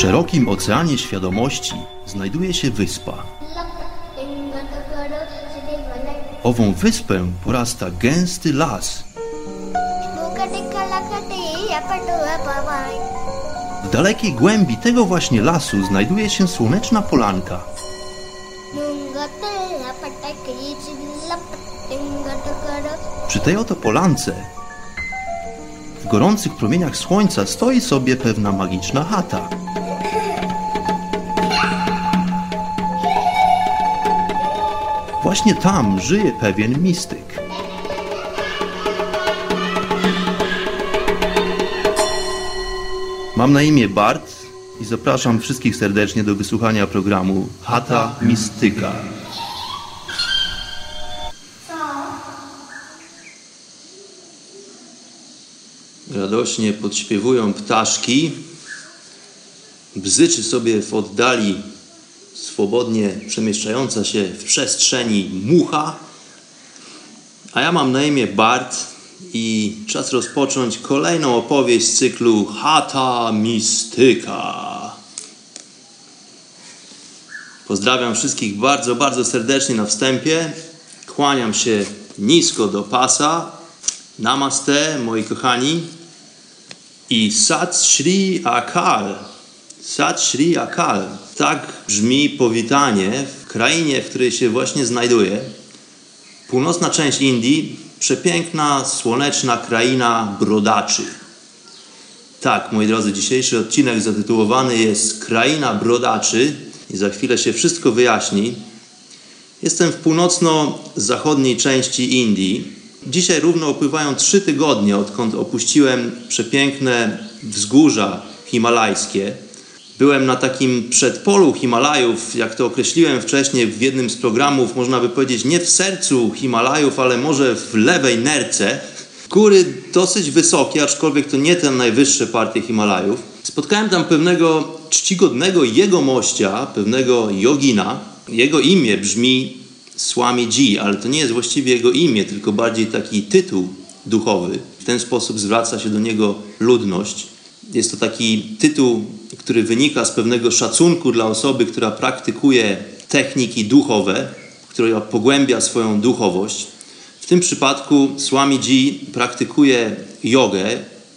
szerokim oceanie świadomości znajduje się wyspa. Ową wyspę porasta gęsty las. W dalekiej głębi tego właśnie lasu znajduje się słoneczna polanka. Przy tej oto polance w gorących promieniach słońca stoi sobie pewna magiczna chata. Właśnie tam żyje pewien mistyk. Mam na imię Bart i zapraszam wszystkich serdecznie do wysłuchania programu Chata Mistyka. Radośnie podśpiewują ptaszki. Bzyczy sobie w oddali swobodnie przemieszczająca się w przestrzeni mucha. A ja mam na imię Bart i czas rozpocząć kolejną opowieść z cyklu Chata Mistyka. Pozdrawiam wszystkich bardzo, bardzo serdecznie na wstępie. Kłaniam się nisko do pasa. Namaste, moi kochani. I Sat Shri Akal. Sat Shri Akal. Tak brzmi powitanie w krainie, w której się właśnie znajduję. Północna część Indii, przepiękna, słoneczna kraina brodaczy. Tak, moi drodzy, dzisiejszy odcinek zatytułowany jest Kraina brodaczy i za chwilę się wszystko wyjaśni. Jestem w północno-zachodniej części Indii. Dzisiaj równo upływają trzy tygodnie, odkąd opuściłem przepiękne wzgórza himalajskie. Byłem na takim przedpolu Himalajów, jak to określiłem wcześniej w jednym z programów, można by powiedzieć nie w sercu Himalajów, ale może w lewej nerce. Góry dosyć wysokie, aczkolwiek to nie te najwyższe partie Himalajów. Spotkałem tam pewnego czcigodnego jegomościa, pewnego jogina. Jego imię brzmi Swamiji, ale to nie jest właściwie jego imię, tylko bardziej taki tytuł duchowy. W ten sposób zwraca się do niego ludność. Jest to taki tytuł, który wynika z pewnego szacunku dla osoby, która praktykuje techniki duchowe, która pogłębia swoją duchowość. W tym przypadku Swamiji praktykuje jogę,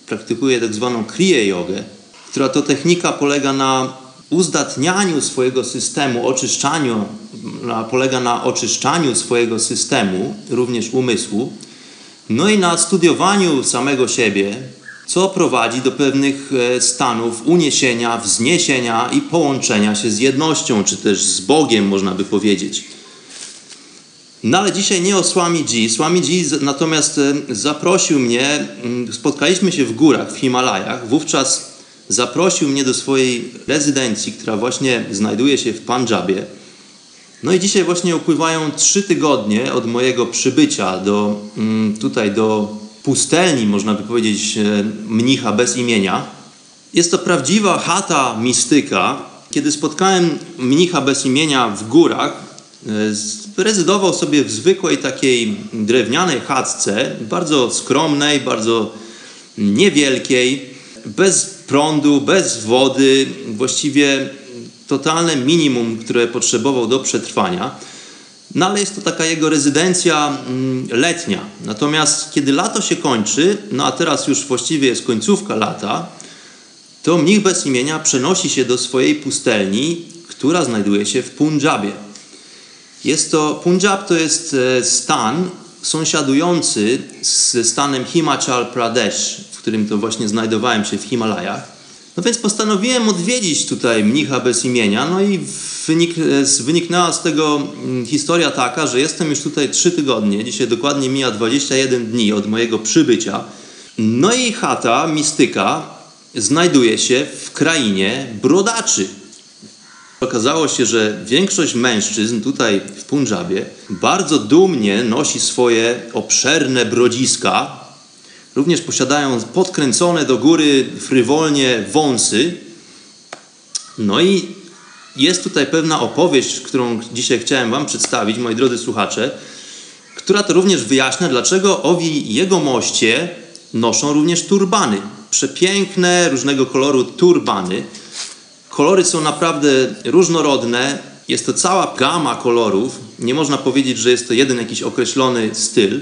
praktykuje tak zwaną kriya jogę, która to technika polega na uzdatnianiu swojego systemu, oczyszczaniu, polega na oczyszczaniu swojego systemu, również umysłu, no i na studiowaniu samego siebie, co prowadzi do pewnych e, stanów uniesienia, wzniesienia i połączenia się z jednością, czy też z Bogiem, można by powiedzieć. No ale dzisiaj nie o Swamiji. Swamiji natomiast e, zaprosił mnie, spotkaliśmy się w górach, w Himalajach, wówczas zaprosił mnie do swojej rezydencji, która właśnie znajduje się w Pandżabie. No i dzisiaj właśnie upływają trzy tygodnie od mojego przybycia do, tutaj do pustelni, można by powiedzieć, e, mnicha bez imienia. Jest to prawdziwa chata mistyka. Kiedy spotkałem mnicha bez imienia w górach, e, rezydował sobie w zwykłej takiej drewnianej chatce, bardzo skromnej, bardzo niewielkiej, bez prądu, bez wody, właściwie totalne minimum, które potrzebował do przetrwania. No ale jest to taka jego rezydencja mm, letnia. Natomiast kiedy lato się kończy, no a teraz już właściwie jest końcówka lata, to mnich bez imienia przenosi się do swojej pustelni, która znajduje się w Punjabie. Jest to, Punjab to jest e, stan sąsiadujący z stanem Himachal Pradesh, w którym to właśnie znajdowałem się w Himalajach. No więc postanowiłem odwiedzić tutaj mnicha bez imienia, no i wynik, wyniknęła z tego mm, historia taka, że jestem już tutaj trzy tygodnie, dzisiaj dokładnie mija 21 dni od mojego przybycia. No i chata mistyka znajduje się w krainie brodaczy. Okazało się, że większość mężczyzn tutaj w Punjabie bardzo dumnie nosi swoje obszerne brodziska, Również posiadają podkręcone do góry frywolnie wąsy. No i jest tutaj pewna opowieść, którą dzisiaj chciałem Wam przedstawić, moi drodzy słuchacze, która to również wyjaśnia, dlaczego owi jego moście noszą również turbany. Przepiękne, różnego koloru turbany, Kolory są naprawdę różnorodne. Jest to cała gama kolorów. Nie można powiedzieć, że jest to jeden jakiś określony styl.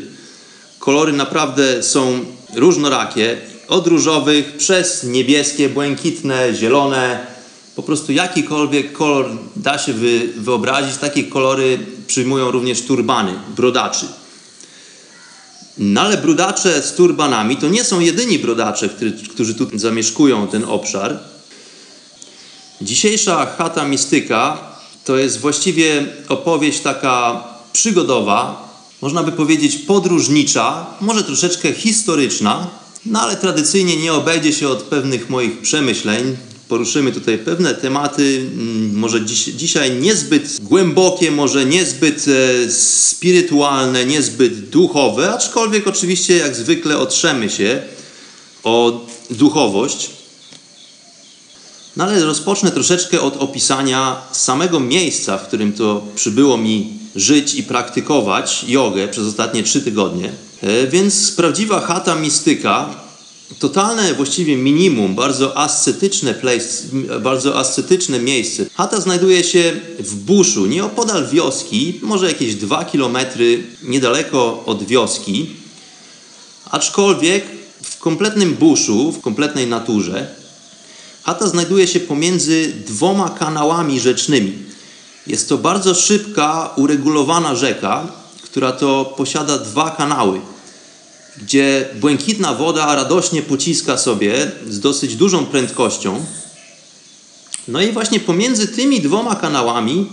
Kolory naprawdę są różnorakie. Od różowych przez niebieskie, błękitne, zielone. Po prostu jakikolwiek kolor da się wy, wyobrazić. Takie kolory przyjmują również turbany, brodaczy. No ale brodacze z turbanami to nie są jedyni brodacze, którzy tu zamieszkują ten obszar. Dzisiejsza chata mistyka to jest właściwie opowieść taka przygodowa, można by powiedzieć podróżnicza, może troszeczkę historyczna, no ale tradycyjnie nie obejdzie się od pewnych moich przemyśleń. Poruszymy tutaj pewne tematy, mm, może dziś, dzisiaj niezbyt głębokie, może niezbyt e, spirytualne, niezbyt duchowe, aczkolwiek oczywiście jak zwykle otrzemy się o duchowość. No ale rozpocznę troszeczkę od opisania samego miejsca, w którym to przybyło mi żyć i praktykować jogę przez ostatnie trzy tygodnie. E, więc prawdziwa chata mistyka, totalne właściwie minimum, bardzo ascetyczne, place, bardzo ascetyczne miejsce. Chata znajduje się w buszu, nieopodal wioski, może jakieś dwa kilometry niedaleko od wioski, aczkolwiek w kompletnym buszu, w kompletnej naturze. Chata znajduje się pomiędzy dwoma kanałami rzecznymi. Jest to bardzo szybka, uregulowana rzeka, która to posiada dwa kanały, gdzie błękitna woda radośnie pociska sobie z dosyć dużą prędkością. No i właśnie pomiędzy tymi dwoma kanałami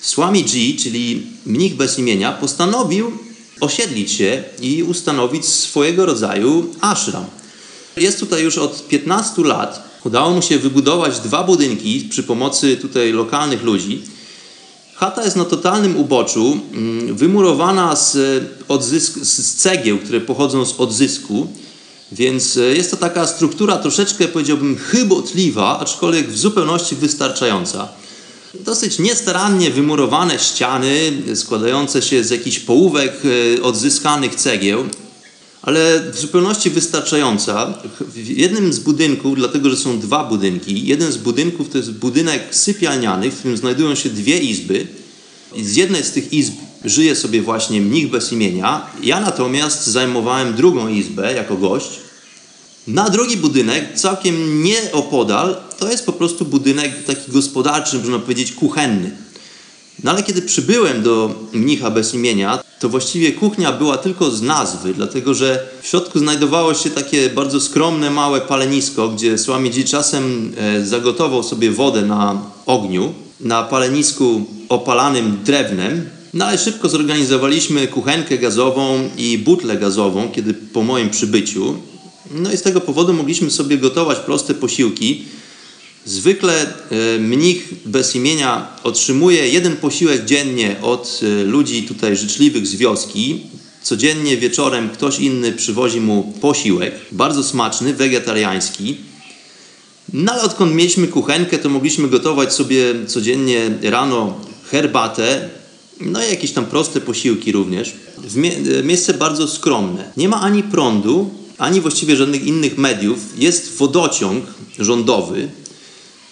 Swamiji, czyli mnich bez imienia, postanowił osiedlić się i ustanowić swojego rodzaju ashram. Jest tutaj już od 15 lat. Udało mu się wybudować dwa budynki przy pomocy tutaj lokalnych ludzi. Chata jest na totalnym uboczu, mm, wymurowana z, odzysk, z cegieł, które pochodzą z odzysku, więc e, jest to taka struktura troszeczkę, powiedziałbym, chybotliwa, aczkolwiek w zupełności wystarczająca. Dosyć niestarannie wymurowane ściany, składające się z jakichś połówek e, odzyskanych cegieł, ale w zupełności wystarczająca. W jednym z budynków, dlatego że są dwa budynki, jeden z budynków to jest budynek sypialniany, w którym znajdują się dwie izby. Z jednej z tych izb żyje sobie właśnie mnich bez imienia. Ja natomiast zajmowałem drugą izbę jako gość. Na drugi budynek, całkiem nieopodal, to jest po prostu budynek taki gospodarczy, można powiedzieć kuchenny. No ale kiedy przybyłem do mnicha bez imienia, to właściwie kuchnia była tylko z nazwy, dlatego że w środku znajdowało się takie bardzo skromne, małe palenisko, gdzie Słamidzi czasem e, zagotował sobie wodę na ogniu, na palenisku opalanym drewnem. No ale szybko zorganizowaliśmy kuchenkę gazową i butlę gazową, kiedy po moim przybyciu. No i z tego powodu mogliśmy sobie gotować proste posiłki, Zwykle e, mnich bez imienia otrzymuje jeden posiłek dziennie od e, ludzi tutaj życzliwych z wioski. Codziennie wieczorem ktoś inny przywozi mu posiłek, bardzo smaczny, wegetariański. No ale odkąd mieliśmy kuchenkę, to mogliśmy gotować sobie codziennie rano herbatę, no i jakieś tam proste posiłki również. Mie e, miejsce bardzo skromne. Nie ma ani prądu, ani właściwie żadnych innych mediów. Jest wodociąg rządowy,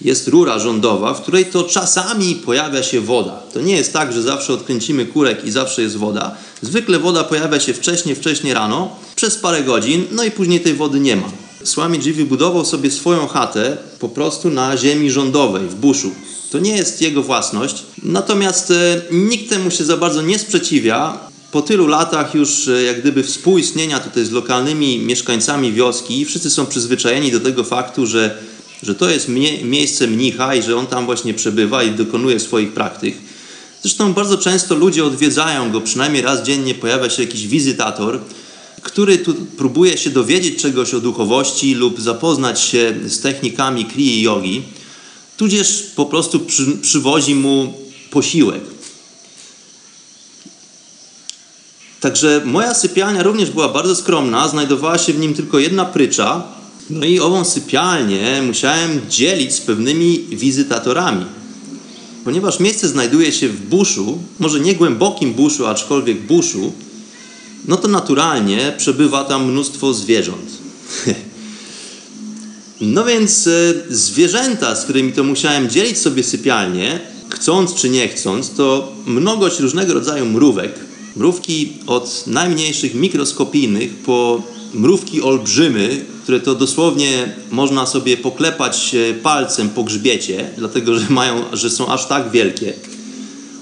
jest rura rządowa, w której to czasami pojawia się woda. To nie jest tak, że zawsze odkręcimy kurek i zawsze jest woda. Zwykle woda pojawia się wcześniej, wcześniej rano, przez parę godzin, no i później tej wody nie ma. Swamiji wybudował sobie swoją chatę po prostu na ziemi rządowej, w buszu. To nie jest jego własność, natomiast e, nikt temu się za bardzo nie sprzeciwia. Po tylu latach już e, jak gdyby współistnienia tutaj z lokalnymi mieszkańcami wioski, wszyscy są przyzwyczajeni do tego faktu, że że to jest mie miejsce mnicha i że on tam właśnie przebywa i dokonuje swoich praktyk. Zresztą bardzo często ludzie odwiedzają go, przynajmniej raz dziennie pojawia się jakiś wizytator, który tu próbuje się dowiedzieć czegoś o duchowości lub zapoznać się z technikami krii jogi, tudzież po prostu przy, przywozi mu posiłek. Także moja sypialnia również była bardzo skromna, znajdowała się w nim tylko jedna prycza, no i ową sypialnię musiałem dzielić z pewnymi wizytatorami. Ponieważ miejsce znajduje się w buszu, może nie głębokim buszu, aczkolwiek buszu, no to naturalnie przebywa tam mnóstwo zwierząt. No więc e, zwierzęta, z którymi to musiałem dzielić sobie sypialnię, chcąc czy nie chcąc, to mnogość różnego rodzaju mrówek. Mrówki od najmniejszych mikroskopijnych po mrówki olbrzymy, które to dosłownie można sobie poklepać e, palcem po grzbiecie, dlatego że, mają, że są aż tak wielkie.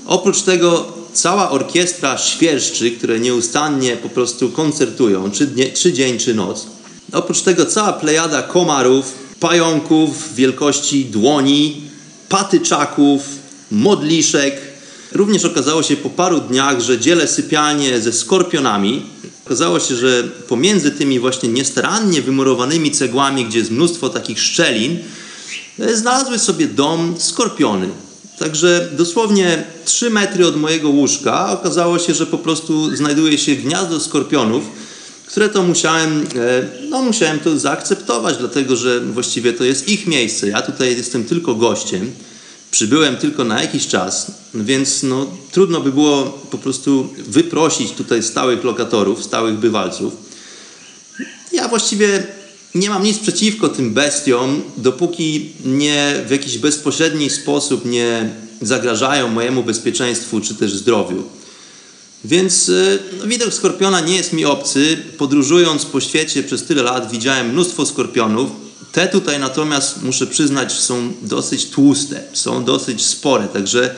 Oprócz tego cała orkiestra świerszczy, które nieustannie po prostu koncertują, czy, dnie, czy dzień, czy noc. Oprócz tego cała plejada komarów, pająków wielkości dłoni, patyczaków, modliszek. Również okazało się po paru dniach, że dzielę sypialnię ze skorpionami. Okazało się, że pomiędzy tymi właśnie niestarannie wymurowanymi cegłami, gdzie jest mnóstwo takich szczelin, e, znalazły sobie dom skorpiony. Także dosłownie 3 metry od mojego łóżka okazało się, że po prostu znajduje się gniazdo skorpionów, które to musiałem, e, no musiałem to zaakceptować, dlatego że właściwie to jest ich miejsce. Ja tutaj jestem tylko gościem, przybyłem tylko na jakiś czas, więc no, trudno by było po prostu wyprosić tutaj stałych lokatorów, stałych bywalców. Ja właściwie nie mam nic przeciwko tym bestiom, dopóki nie w jakiś bezpośredni sposób nie zagrażają mojemu bezpieczeństwu czy też zdrowiu. Więc no, widok skorpiona nie jest mi obcy. Podróżując po świecie przez tyle lat widziałem mnóstwo skorpionów. Te tutaj natomiast, muszę przyznać, są dosyć tłuste, są dosyć spore, także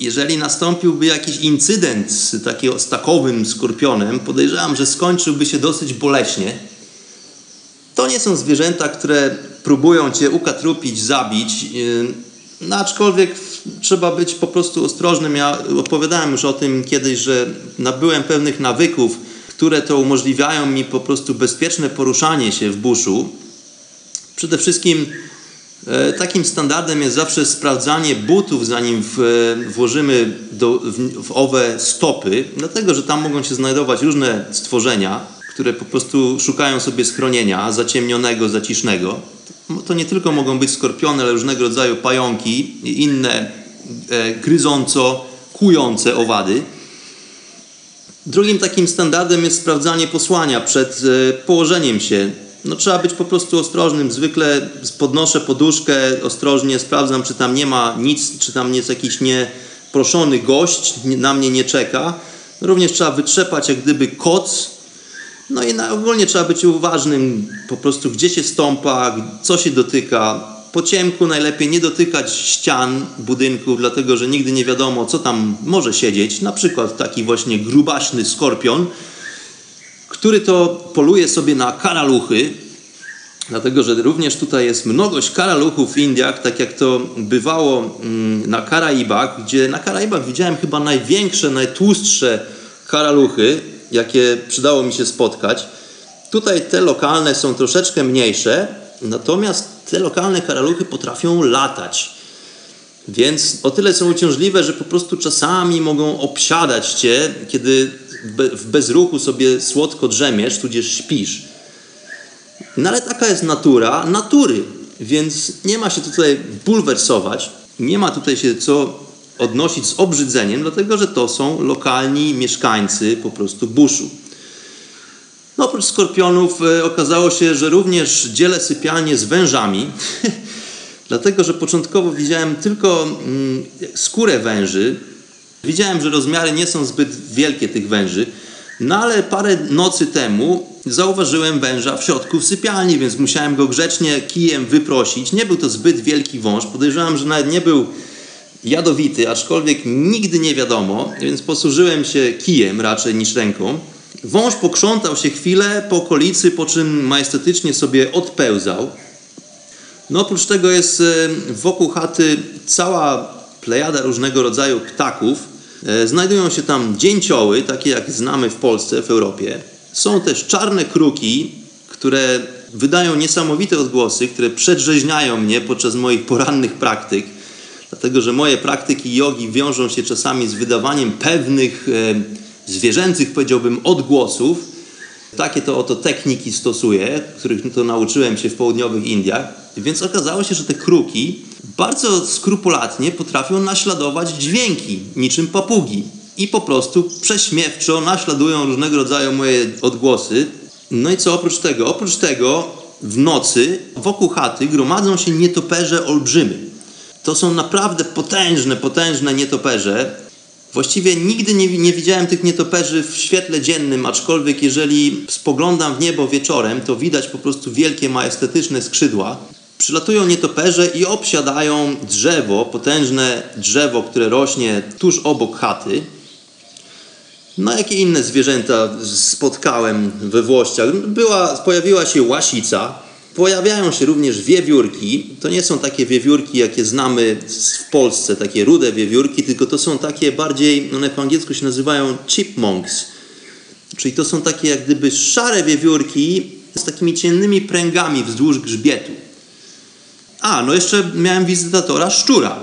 jeżeli nastąpiłby jakiś incydent z, takiego, z takowym skorpionem, podejrzewam, że skończyłby się dosyć boleśnie. To nie są zwierzęta, które próbują cię ukatrupić, zabić. No, aczkolwiek trzeba być po prostu ostrożnym. Ja opowiadałem już o tym kiedyś, że nabyłem pewnych nawyków, które to umożliwiają mi po prostu bezpieczne poruszanie się w buszu. Przede wszystkim e, takim standardem jest zawsze sprawdzanie butów, zanim e, włożymy do, w, w owe stopy, dlatego że tam mogą się znajdować różne stworzenia, które po prostu szukają sobie schronienia zaciemnionego, zacisznego to nie tylko mogą być skorpiony, ale różnego rodzaju pająki i inne e, gryząco, kujące owady. Drugim takim standardem jest sprawdzanie posłania przed położeniem się. No, trzeba być po prostu ostrożnym. Zwykle podnoszę poduszkę ostrożnie, sprawdzam, czy tam nie ma nic, czy tam jest jakiś nieproszony gość, na mnie nie czeka. Również trzeba wytrzepać jak gdyby koc no i na, ogólnie trzeba być uważnym po prostu, gdzie się stąpa, co się dotyka. Po ciemku najlepiej nie dotykać ścian budynków, dlatego że nigdy nie wiadomo, co tam może siedzieć. Na przykład taki właśnie grubaśny skorpion, który to poluje sobie na karaluchy, dlatego że również tutaj jest mnogość karaluchów w Indiach, tak jak to bywało mm, na Karaibach, gdzie na Karaibach widziałem chyba największe, najtłustsze karaluchy, jakie przydało mi się spotkać. Tutaj te lokalne są troszeczkę mniejsze, natomiast te lokalne karaluchy potrafią latać. Więc o tyle są uciążliwe, że po prostu czasami mogą obsiadać cię, kiedy w bezruchu sobie słodko drzemiesz, tudzież śpisz. No ale taka jest natura natury, więc nie ma się tutaj bulwersować, nie ma tutaj się co odnosić z obrzydzeniem, dlatego że to są lokalni mieszkańcy po prostu buszu. No, oprócz skorpionów e, okazało się, że również dzielę sypialnie z wężami, dlatego że początkowo widziałem tylko mm, skórę węży. Widziałem, że rozmiary nie są zbyt wielkie tych węży, no ale parę nocy temu zauważyłem węża w środku w sypialni, więc musiałem go grzecznie kijem wyprosić. Nie był to zbyt wielki wąż, podejrzewam, że nawet nie był jadowity, aczkolwiek nigdy nie wiadomo, więc posłużyłem się kijem raczej niż ręką. Wąż pokrzątał się chwilę po okolicy, po czym majestatycznie sobie odpełzał. No oprócz tego jest e, wokół chaty cała plejada różnego rodzaju ptaków. E, znajdują się tam dzięcioły, takie jak znamy w Polsce, w Europie. Są też czarne kruki, które wydają niesamowite odgłosy, które przedrzeźniają mnie podczas moich porannych praktyk dlatego że moje praktyki jogi wiążą się czasami z wydawaniem pewnych e, zwierzęcych, powiedziałbym, odgłosów. Takie to oto techniki stosuję, których to nauczyłem się w południowych Indiach. Więc okazało się, że te kruki bardzo skrupulatnie potrafią naśladować dźwięki, niczym papugi. I po prostu prześmiewczo naśladują różnego rodzaju moje odgłosy. No i co oprócz tego? Oprócz tego w nocy wokół chaty gromadzą się nietoperze olbrzymy. To są naprawdę potężne, potężne nietoperze. Właściwie nigdy nie, nie widziałem tych nietoperzy w świetle dziennym, aczkolwiek jeżeli spoglądam w niebo wieczorem, to widać po prostu wielkie, majestetyczne skrzydła. Przylatują nietoperze i obsiadają drzewo, potężne drzewo, które rośnie tuż obok chaty. No jakie inne zwierzęta spotkałem we Włościach? Była, pojawiła się łasica, pojawiają się również wiewiórki. To nie są takie wiewiórki, jakie znamy w Polsce, takie rude wiewiórki, tylko to są takie bardziej, one po angielsku się nazywają chipmunks. Czyli to są takie jak gdyby szare wiewiórki z takimi ciemnymi pręgami wzdłuż grzbietu. A, no jeszcze miałem wizytatora szczura.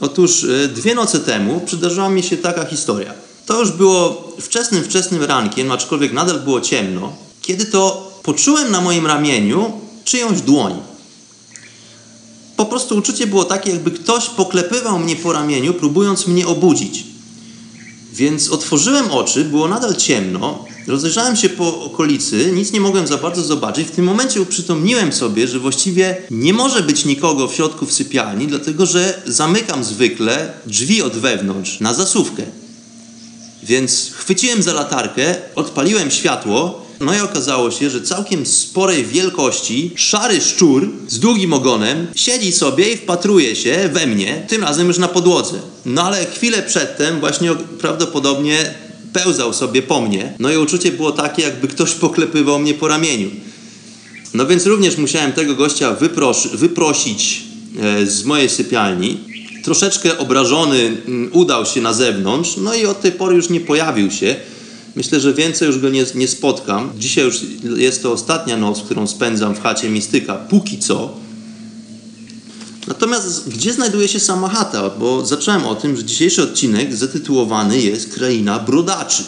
Otóż e, dwie noce temu przydarzyła mi się taka historia. To już było wczesnym, wczesnym rankiem, aczkolwiek nadal było ciemno, kiedy to poczułem na moim ramieniu czyjąś dłoń. Po prostu uczucie było takie, jakby ktoś poklepywał mnie po ramieniu, próbując mnie obudzić. Więc otworzyłem oczy, było nadal ciemno, rozejrzałem się po okolicy, nic nie mogłem za bardzo zobaczyć. W tym momencie uprzytomniłem sobie, że właściwie nie może być nikogo w środku w sypialni, dlatego że zamykam zwykle drzwi od wewnątrz na zasówkę. Więc chwyciłem za latarkę, odpaliłem światło, no i okazało się, że całkiem sporej wielkości szary szczur z długim ogonem siedzi sobie i wpatruje się we mnie, tym razem już na podłodze. No ale chwilę przedtem właśnie prawdopodobnie pełzał sobie po mnie. No i uczucie było takie, jakby ktoś poklepywał mnie po ramieniu. No więc również musiałem tego gościa wypros wyprosić e, z mojej sypialni troszeczkę obrażony mm, udał się na zewnątrz, no i od tej pory już nie pojawił się. Myślę, że więcej już go nie, nie spotkam. Dzisiaj już jest to ostatnia noc, którą spędzam w chacie Mistyka, póki co. Natomiast gdzie znajduje się sama chata? Bo zacząłem o tym, że dzisiejszy odcinek zatytułowany jest Kraina Brodaczy.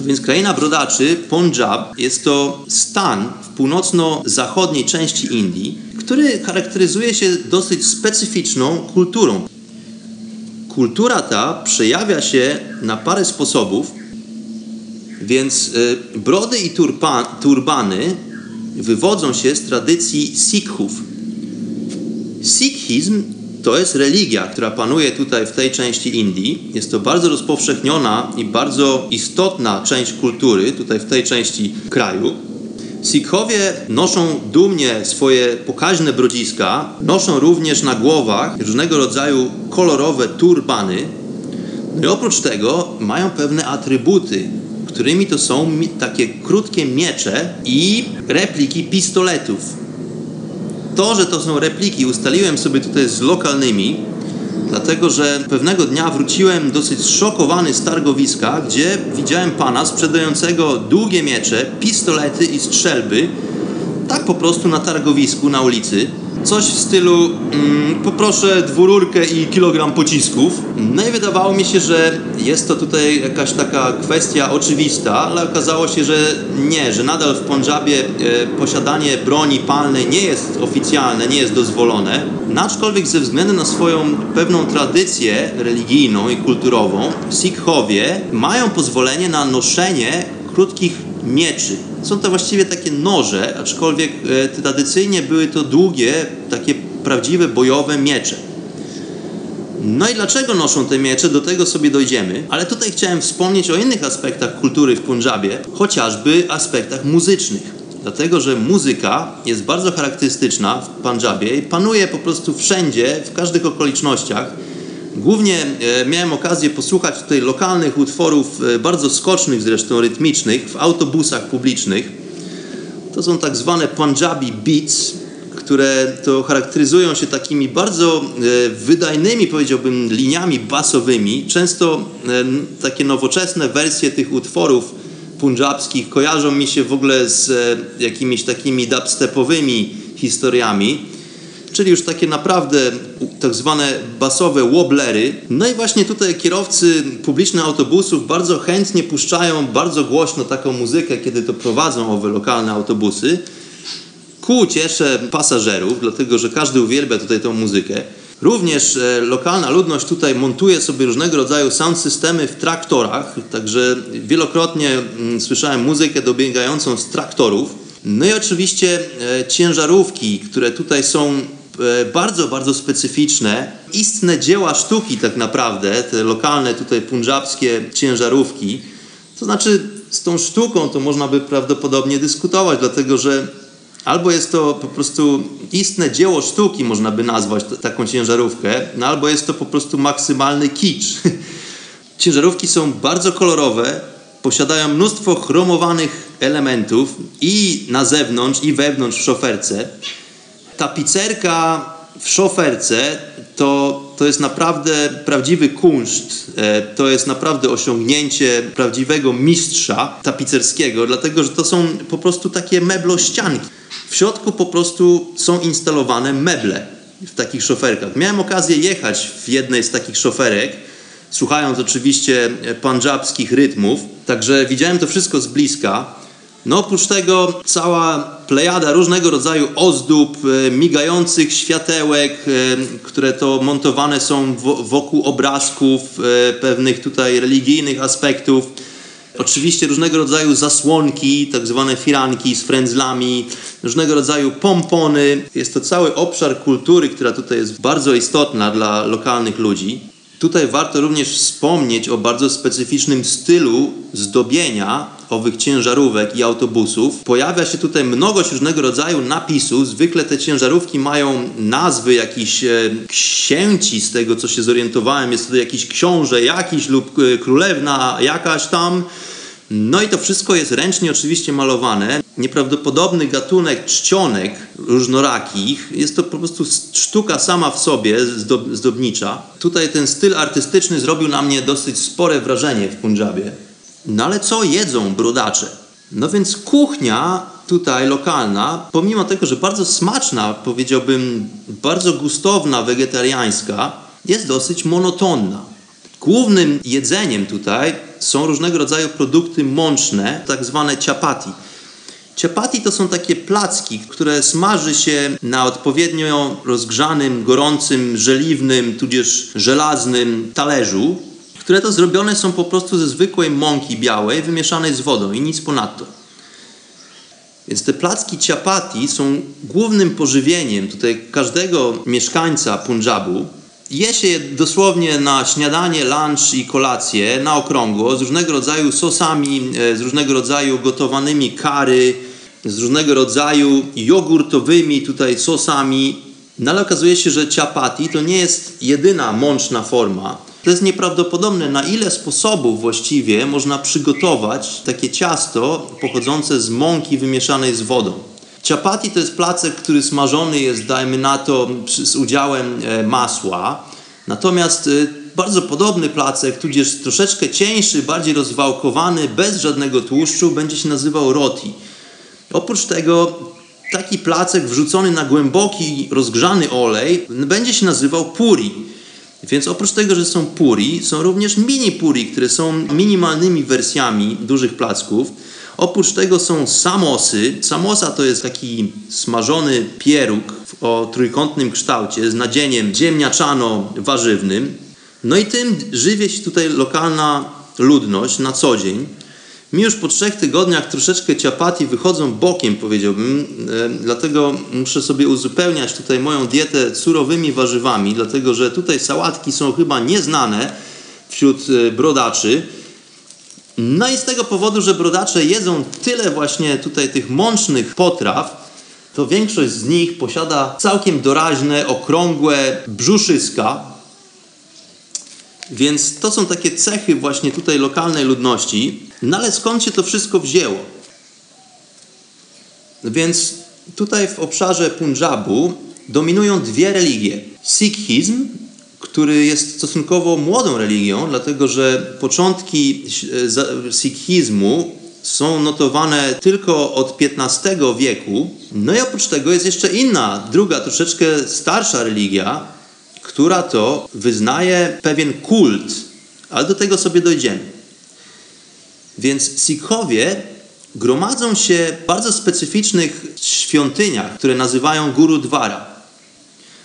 A więc Kraina Brodaczy, Punjab, jest to stan w północno-zachodniej części Indii, który charakteryzuje się dosyć specyficzną kulturą. Kultura ta przejawia się na parę sposobów, więc y, brody i turbany wywodzą się z tradycji Sikhów. Sikhizm to jest religia, która panuje tutaj w tej części Indii. Jest to bardzo rozpowszechniona i bardzo istotna część kultury tutaj w tej części kraju. Sikhowie noszą dumnie swoje pokaźne brodziska, noszą również na głowach różnego rodzaju kolorowe turbany. No i oprócz tego mają pewne atrybuty, którymi to są takie krótkie miecze i repliki pistoletów. To, że to są repliki, ustaliłem sobie tutaj z lokalnymi, dlatego że pewnego dnia wróciłem dosyć szokowany z targowiska, gdzie widziałem pana sprzedającego długie miecze, pistolety i strzelby, tak po prostu na targowisku, na ulicy. Coś w stylu mm, poproszę dwururkę i kilogram pocisków. No i wydawało mi się, że jest to tutaj jakaś taka kwestia oczywista, ale okazało się, że nie, że nadal w Pondżabie e, posiadanie broni palnej nie jest oficjalne, nie jest dozwolone. No, aczkolwiek ze względu na swoją pewną tradycję religijną i kulturową, Sikhowie mają pozwolenie na noszenie krótkich mieczy. Są to właściwie takie noże, aczkolwiek e, tradycyjnie były to długie, takie prawdziwe bojowe miecze. No i dlaczego noszą te miecze, do tego sobie dojdziemy, ale tutaj chciałem wspomnieć o innych aspektach kultury w Punjabie, chociażby aspektach muzycznych. Dlatego, że muzyka jest bardzo charakterystyczna w Punjabie i panuje po prostu wszędzie, w każdych okolicznościach. Głównie e, miałem okazję posłuchać tutaj lokalnych utworów, e, bardzo skocznych zresztą, rytmicznych, w autobusach publicznych. To są tak zwane Punjabi beats, które to charakteryzują się takimi bardzo e, wydajnymi, powiedziałbym, liniami basowymi. Często takie nowoczesne wersje tych utworów punjabskich kojarzą mi się w ogóle z jakimiś takimi dubstepowymi historiami czyli już takie naprawdę tak zwane basowe woblery. No i właśnie tutaj kierowcy publicznych autobusów bardzo chętnie puszczają bardzo głośno taką muzykę, kiedy to prowadzą owe lokalne autobusy. Ku uciesze pasażerów, dlatego że każdy uwielbia tutaj tą muzykę. Również e, lokalna ludność tutaj montuje sobie różnego rodzaju sound systemy w traktorach, także wielokrotnie mm, słyszałem muzykę dobiegającą z traktorów. No i oczywiście e, ciężarówki, które tutaj są bardzo, bardzo specyficzne. Istne dzieła sztuki tak naprawdę, te lokalne tutaj pundzabskie ciężarówki. To znaczy z tą sztuką to można by prawdopodobnie dyskutować, dlatego że albo jest to po prostu istne dzieło sztuki, można by nazwać taką ciężarówkę, no albo jest to po prostu maksymalny kicz. Ciężarówki są bardzo kolorowe, posiadają mnóstwo chromowanych elementów i na zewnątrz, i wewnątrz w szoferce. Tapicerka w szoferce to, to jest naprawdę prawdziwy kunszt, e, to jest naprawdę osiągnięcie prawdziwego mistrza tapicerskiego, dlatego że to są po prostu takie meblościanki. W środku po prostu są instalowane meble w takich szoferkach. Miałem okazję jechać w jednej z takich szoferek, słuchając oczywiście pandżabskich rytmów, także widziałem to wszystko z bliska. No oprócz tego cała plejada różnego rodzaju ozdób, e, migających światełek, e, które to montowane są wo- wokół obrazków e, pewnych tutaj religijnych aspektów. Oczywiście różnego rodzaju zasłonki, tak zwane firanki z frędzlami, różnego rodzaju pompony. Jest to cały obszar kultury, która tutaj jest bardzo istotna dla lokalnych ludzi. Tutaj warto również wspomnieć o bardzo specyficznym stylu zdobienia owych ciężarówek i autobusów. Pojawia się tutaj mnogość różnego rodzaju napisów. Zwykle te ciężarówki mają nazwy jakichś e, księci, z tego co się zorientowałem. Jest to jakiś książę jakiś lub e, królewna jakaś tam. No i to wszystko jest ręcznie oczywiście malowane. Nieprawdopodobny gatunek czcionek różnorakich. Jest to po prostu sztuka sama w sobie, zdob- zdobnicza. Tutaj ten styl artystyczny zrobił na mnie dosyć spore wrażenie w Punjabie. No ale co jedzą brodacze? No więc kuchnia tutaj lokalna, pomimo tego, że bardzo smaczna, powiedziałbym bardzo gustowna, wegetariańska, jest dosyć monotonna. Głównym jedzeniem tutaj są różnego rodzaju produkty mączne, tak zwane ciapati. Ciapati to są takie placki, które smaży się na odpowiednio rozgrzanym, gorącym, żeliwnym, tudzież żelaznym talerzu, które to zrobione są po prostu ze zwykłej mąki białej, wymieszanej z wodą i nic ponadto. Więc te placki ciapati są głównym pożywieniem tutaj każdego mieszkańca Punjabu. Je się dosłownie na śniadanie, lunch i kolację na okrągło z różnego rodzaju sosami, e, z różnego rodzaju gotowanymi kary, z różnego rodzaju jogurtowymi tutaj sosami. No ale okazuje się, że ciapati to nie jest jedyna mączna forma. To jest nieprawdopodobne, na ile sposobów właściwie można przygotować takie ciasto pochodzące z mąki wymieszanej z wodą. Ciapati to jest placek, który smażony jest, dajmy na to, z udziałem e, masła. Natomiast e, bardzo podobny placek, tudzież troszeczkę cieńszy, bardziej rozwałkowany, bez żadnego tłuszczu, będzie się nazywał roti. Oprócz tego taki placek wrzucony na głęboki, rozgrzany olej będzie się nazywał puri. Więc oprócz tego, że są puri, są również mini puri, które są minimalnymi wersjami dużych placków. Oprócz tego są samosy. Samosa to jest taki smażony pieróg o trójkątnym kształcie z nadzieniem ziemniaczano-warzywnym. No i tym żywie się tutaj lokalna ludność na co dzień. Mi już po trzech tygodniach troszeczkę ciapati wychodzą bokiem, powiedziałbym, e, dlatego muszę sobie uzupełniać tutaj moją dietę surowymi warzywami, dlatego że tutaj sałatki są chyba nieznane wśród e, brodaczy. No i z tego powodu, że brodacze jedzą tyle właśnie tutaj tych mącznych potraw, to większość z nich posiada całkiem doraźne, okrągłe brzuszyska, więc to są takie cechy właśnie tutaj lokalnej ludności. No ale skąd się to wszystko wzięło? Więc tutaj w obszarze Punjabu dominują dwie religie. Sikhizm, który jest stosunkowo młodą religią, dlatego że początki e, sikhizmu są notowane tylko od XV wieku. No i oprócz tego jest jeszcze inna, druga, troszeczkę starsza religia, która to wyznaje pewien kult, ale do tego sobie dojdziemy. Więc Sikhowie gromadzą się w bardzo specyficznych świątyniach, które nazywają Gurudwara.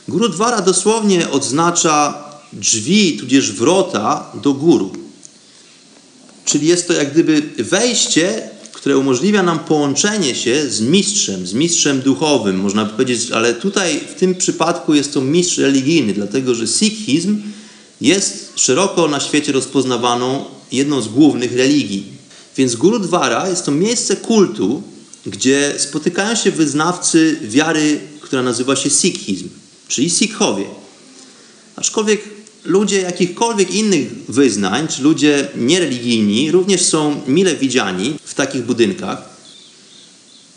Gurudwara dosłownie oznacza drzwi, tudzież wrota do guru. Czyli jest to jak gdyby wejście, które umożliwia nam połączenie się z mistrzem, z mistrzem duchowym, można by powiedzieć, ale tutaj w tym przypadku jest to mistrz religijny, dlatego że sikhizm jest szeroko na świecie rozpoznawaną jedną z głównych religii. Więc Gurudwara jest to miejsce kultu, gdzie spotykają się wyznawcy wiary, która nazywa się sikhizm, czyli sikhowie. Aczkolwiek ludzie jakichkolwiek innych wyznań, czy ludzie niereligijni, również są mile widziani w takich budynkach.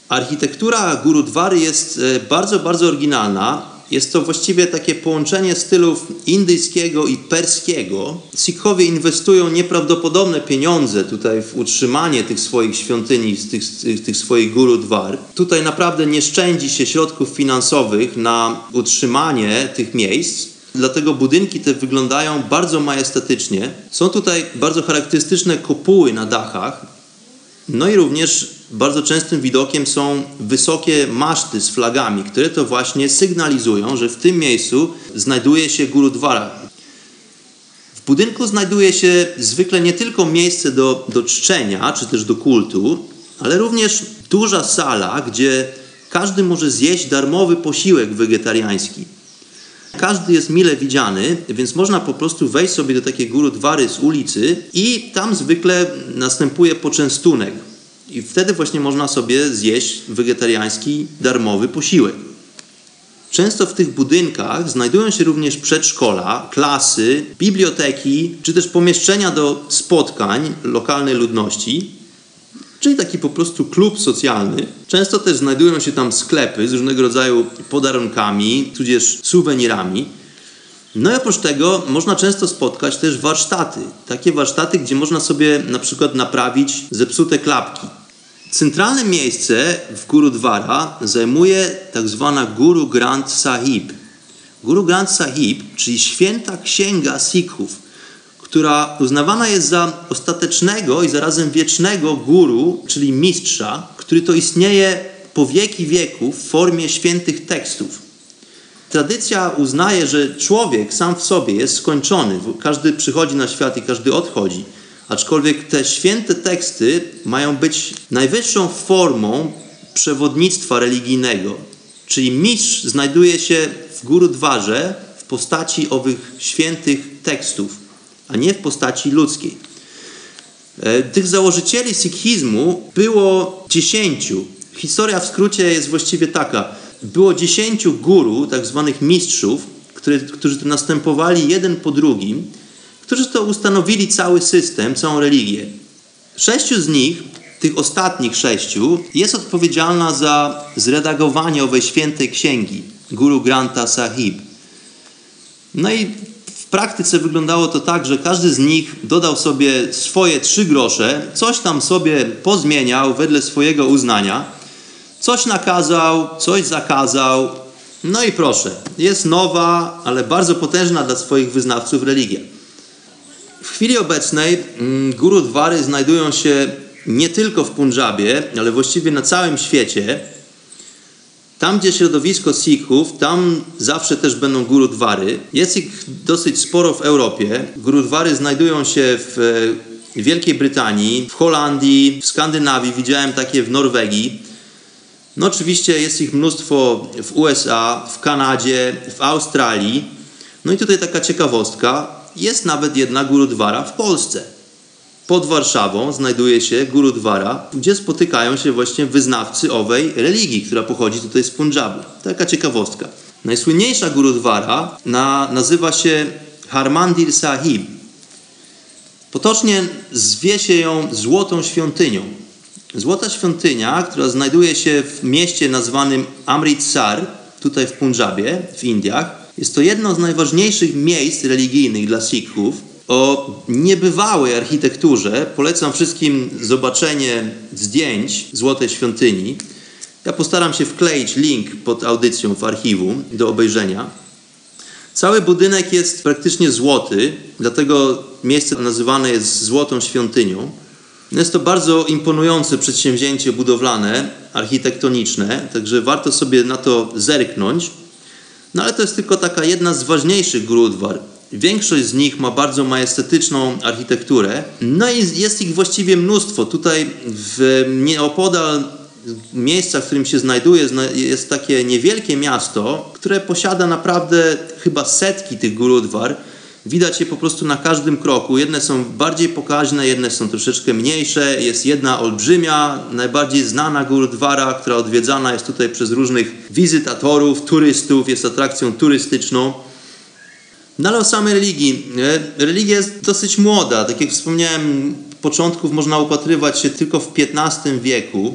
Architektura Gurudwary jest e, bardzo, bardzo oryginalna. Jest to właściwie takie połączenie stylów indyjskiego i perskiego. Sikhowie inwestują nieprawdopodobne pieniądze tutaj w utrzymanie tych swoich świątyni, tych, tych swoich gurudwar. Tutaj naprawdę nie szczędzi się środków finansowych na utrzymanie tych miejsc. Dlatego budynki te wyglądają bardzo majestatycznie. Są tutaj bardzo charakterystyczne kopuły na dachach. No i również bardzo częstym widokiem są wysokie maszty z flagami, które to właśnie sygnalizują, że w tym miejscu znajduje się Gurudwara. W budynku znajduje się zwykle nie tylko miejsce do, do czczenia, czy też do kultu, ale również duża sala, gdzie każdy może zjeść darmowy posiłek wegetariański. Każdy jest mile widziany, więc można po prostu wejść sobie do takiej gurudwary z ulicy i tam zwykle następuje poczęstunek. I wtedy właśnie można sobie zjeść wegetariański darmowy posiłek. Często w tych budynkach znajdują się również przedszkola, klasy, biblioteki, czy też pomieszczenia do spotkań lokalnej ludności, czyli taki po prostu klub socjalny. Często też znajdują się tam sklepy z różnego rodzaju podarunkami, tudzież suwenirami. No i oprócz tego można często spotkać też warsztaty. Takie warsztaty, gdzie można sobie na przykład naprawić zepsute klapki. Centralne miejsce w Gurudwara zajmuje tak zwana Guru Granth Sahib. Guru Granth Sahib, czyli święta księga Sikhów, która uznawana jest za ostatecznego i zarazem wiecznego guru, czyli mistrza, który to istnieje po wieki wieków w formie świętych tekstów. Tradycja uznaje, że człowiek sam w sobie jest skończony. Każdy przychodzi na świat i każdy odchodzi. Aczkolwiek te święte teksty mają być najwyższą formą przewodnictwa religijnego. Czyli mistrz znajduje się w góru dwarze w postaci owych świętych tekstów, a nie w postaci ludzkiej. E, tych założycieli sikhizmu było dziesięciu. Historia w skrócie jest właściwie taka. Było dziesięciu guru, tak zwanych mistrzów, które, którzy następowali jeden po drugim którzy to ustanowili cały system, całą religię. Sześciu z nich, tych ostatnich sześciu, jest odpowiedzialna za zredagowanie owej świętej księgi, Guru Granta Sahib. No i w praktyce wyglądało to tak, że każdy z nich dodał sobie swoje trzy grosze, coś tam sobie pozmieniał wedle swojego uznania, coś nakazał, coś zakazał. No i proszę, jest nowa, ale bardzo potężna dla swoich wyznawców religia. W chwili obecnej mm, gurudwary znajdują się nie tylko w Punjabie, ale właściwie na całym świecie. Tam, gdzie środowisko Sikhów, tam zawsze też będą gurudwary. Jest ich dosyć sporo w Europie. Gurudwary znajdują się w Wielkiej Brytanii, w Holandii, w Skandynawii, widziałem takie w Norwegii. No oczywiście jest ich mnóstwo w USA, w Kanadzie, w Australii. No i tutaj taka ciekawostka. Jest nawet jedna gurudwara w Polsce. Pod Warszawą znajduje się gurudwara, gdzie spotykają się właśnie wyznawcy owej religii, która pochodzi tutaj z Punjabu. Taka ciekawostka. Najsłynniejsza gurudwara na, nazywa się Harmandir Sahib. Potocznie zwie się ją Złotą Świątynią. Złota Świątynia, która znajduje się w mieście nazwanym Amritsar, tutaj w Punjabie, w Indiach, jest to jedno z najważniejszych miejsc religijnych dla Sikhów. O niebywałej architekturze polecam wszystkim zobaczenie zdjęć Złotej Świątyni. Ja postaram się wkleić link pod audycją w archiwum do obejrzenia. Cały budynek jest praktycznie złoty, dlatego miejsce nazywane jest Złotą Świątynią. Jest to bardzo imponujące przedsięwzięcie budowlane, architektoniczne, także warto sobie na to zerknąć. No ale to jest tylko taka jedna z ważniejszych gurudwar. Większość z nich ma bardzo majestatyczną architekturę. No i jest ich właściwie mnóstwo. Tutaj w nieopodal miejsca, w którym się znajduje, jest takie niewielkie miasto, które posiada naprawdę chyba setki tych gurudwar. Widać je po prostu na każdym kroku. Jedne są bardziej pokaźne, jedne są troszeczkę mniejsze. Jest jedna olbrzymia, najbardziej znana gurudwara, która odwiedzana jest tutaj przez różnych wizytatorów, turystów, jest atrakcją turystyczną. No ale o samej religii. Religia jest dosyć młoda. Tak jak wspomniałem, początków można upatrywać się tylko w XV wieku.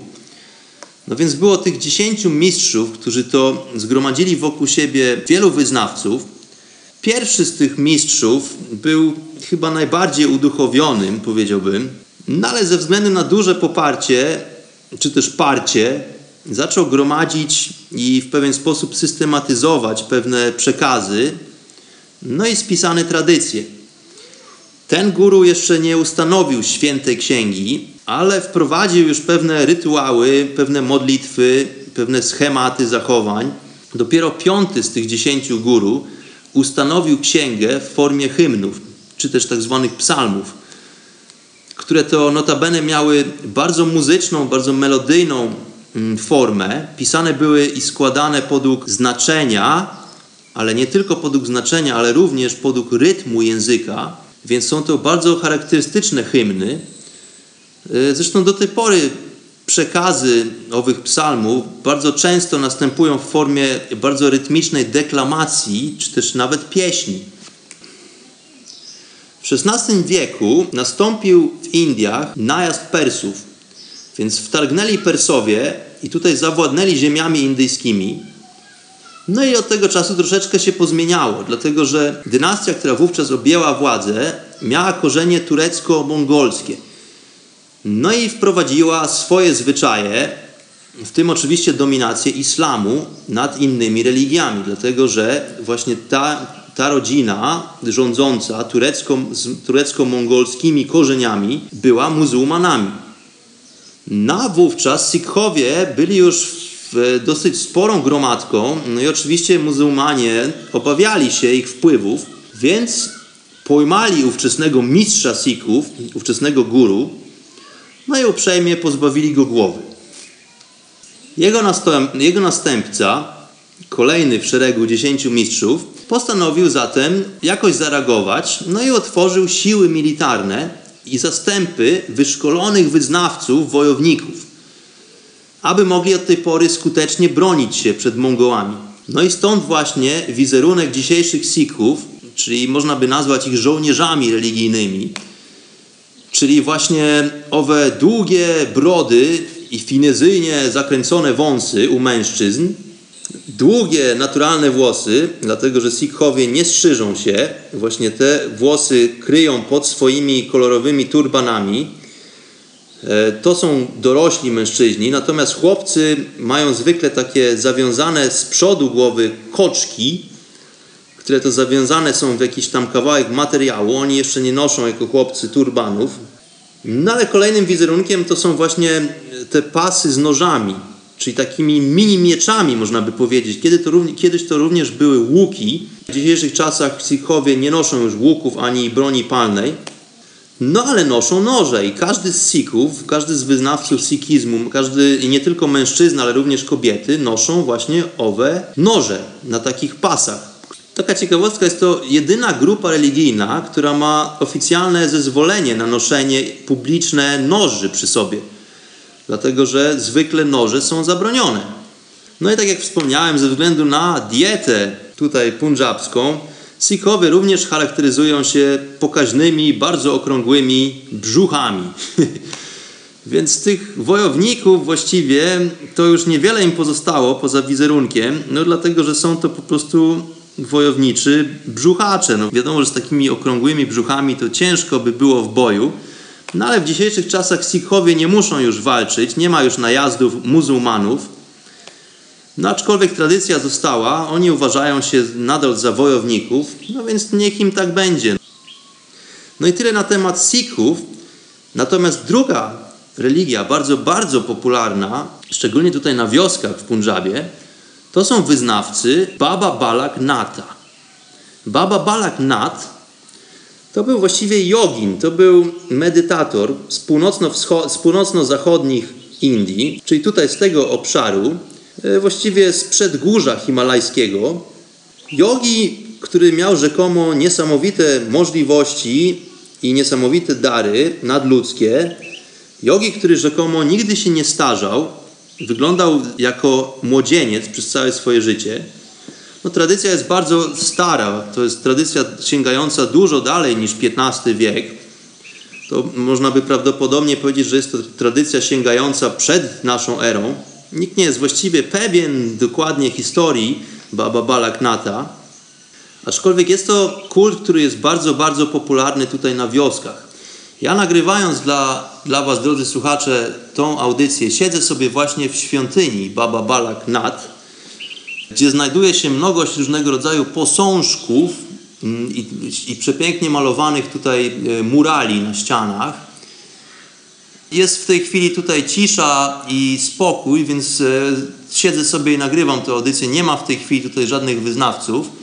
No więc było tych dziesięciu mistrzów, którzy to zgromadzili wokół siebie wielu wyznawców. Pierwszy z tych mistrzów był chyba najbardziej uduchowionym, powiedziałbym, no ale ze względu na duże poparcie, czy też parcie, zaczął gromadzić i w pewien sposób systematyzować pewne przekazy, no i spisane tradycje. Ten guru jeszcze nie ustanowił świętej księgi, ale wprowadził już pewne rytuały, pewne modlitwy, pewne schematy zachowań. Dopiero piąty z tych dziesięciu guru ustanowił księgę w formie hymnów, czy też tak zwanych psalmów, które to notabene miały bardzo muzyczną, bardzo melodyjną mm, formę. Pisane były i składane podług znaczenia, ale nie tylko podług znaczenia, ale również podług rytmu języka, więc są to bardzo charakterystyczne hymny. E, zresztą do tej pory przekazy owych psalmów bardzo często następują w formie bardzo rytmicznej deklamacji, czy też nawet pieśni. W XVI wieku nastąpił w Indiach najazd Persów, więc wtargnęli Persowie i tutaj zawładnęli ziemiami indyjskimi. No i od tego czasu troszeczkę się pozmieniało, dlatego że dynastia, która wówczas objęła władzę, miała korzenie turecko-mongolskie – no i wprowadziła swoje zwyczaje, w tym oczywiście dominację islamu nad innymi religiami, dlatego że właśnie ta, ta rodzina rządząca turecko, z turecko-mongolskimi korzeniami była muzułmanami. No wówczas Sikhowie byli już dosyć sporą gromadką, no i oczywiście muzułmanie obawiali się ich wpływów, więc pojmali ówczesnego mistrza Sikhów, ówczesnego guru, no i uprzejmie pozbawili go głowy. Jego, jego następca, kolejny w szeregu dziesięciu mistrzów, postanowił zatem jakoś zareagować, no i otworzył siły militarne i zastępy wyszkolonych wyznawców, wojowników, aby mogli od tej pory skutecznie bronić się przed Mongołami. No i stąd właśnie wizerunek dzisiejszych Sikhów, czyli można by nazwać ich żołnierzami religijnymi, czyli właśnie owe długie brody i finezyjnie zakręcone wąsy u mężczyzn, długie naturalne włosy, dlatego że Sikhowie nie strzyżą się, właśnie te włosy kryją pod swoimi kolorowymi turbanami. E, to są dorośli mężczyźni, natomiast chłopcy mają zwykle takie zawiązane z przodu głowy koczki, które to zawiązane są w jakiś tam kawałek materiału. Oni jeszcze nie noszą jako chłopcy turbanów. No ale kolejnym wizerunkiem to są właśnie te pasy z nożami, czyli takimi mini mieczami, można by powiedzieć. Kiedy to, kiedyś to również były łuki. W dzisiejszych czasach Sikhowie nie noszą już łuków ani broni palnej. No ale noszą noże i każdy z Sikhów, każdy z wyznawców Sikhizmu, każdy nie tylko mężczyzna, ale również kobiety noszą właśnie owe noże na takich pasach. Taka ciekawostka jest to jedyna grupa religijna, która ma oficjalne zezwolenie na noszenie publiczne noży przy sobie. Dlatego, że zwykle noże są zabronione. No i tak jak wspomniałem, ze względu na dietę tutaj punjabską, Sikhowie również charakteryzują się pokaźnymi, bardzo okrągłymi brzuchami. Więc tych wojowników właściwie to już niewiele im pozostało poza wizerunkiem, no dlatego, że są to po prostu wojowniczy brzuchacze. No wiadomo, że z takimi okrągłymi brzuchami to ciężko by było w boju, no ale w dzisiejszych czasach Sikhowie nie muszą już walczyć, nie ma już najazdów muzułmanów. No aczkolwiek tradycja została, oni uważają się nadal za wojowników, no więc niech im tak będzie. No i tyle na temat Sikhów. Natomiast druga religia, bardzo, bardzo popularna, szczególnie tutaj na wioskach w Punjabie, to są wyznawcy Baba Balak Nata. Baba Balak Nath to był właściwie jogin, to był medytator z, północno z północno-zachodnich Indii, czyli tutaj z tego obszaru, e, właściwie z przedgórza himalajskiego. Jogi, który miał rzekomo niesamowite możliwości i niesamowite dary nadludzkie, jogi, który rzekomo nigdy się nie starzał, wyglądał jako młodzieniec przez całe swoje życie. No, tradycja jest bardzo stara, to jest tradycja sięgająca dużo dalej niż XV wiek. To można by prawdopodobnie powiedzieć, że jest to tradycja sięgająca przed naszą erą. Nikt nie jest właściwie pewien dokładnie historii Baba Balaknata, aczkolwiek jest to kult, który jest bardzo, bardzo popularny tutaj na wioskach. Ja nagrywając dla, dla Was, drodzy słuchacze, tą audycję, siedzę sobie właśnie w świątyni Baba Balak Nat, gdzie znajduje się mnogość różnego rodzaju posążków mm, i, i przepięknie malowanych tutaj e, murali na ścianach. Jest w tej chwili tutaj cisza i spokój, więc e, siedzę sobie i nagrywam tę audycję. Nie ma w tej chwili tutaj żadnych wyznawców.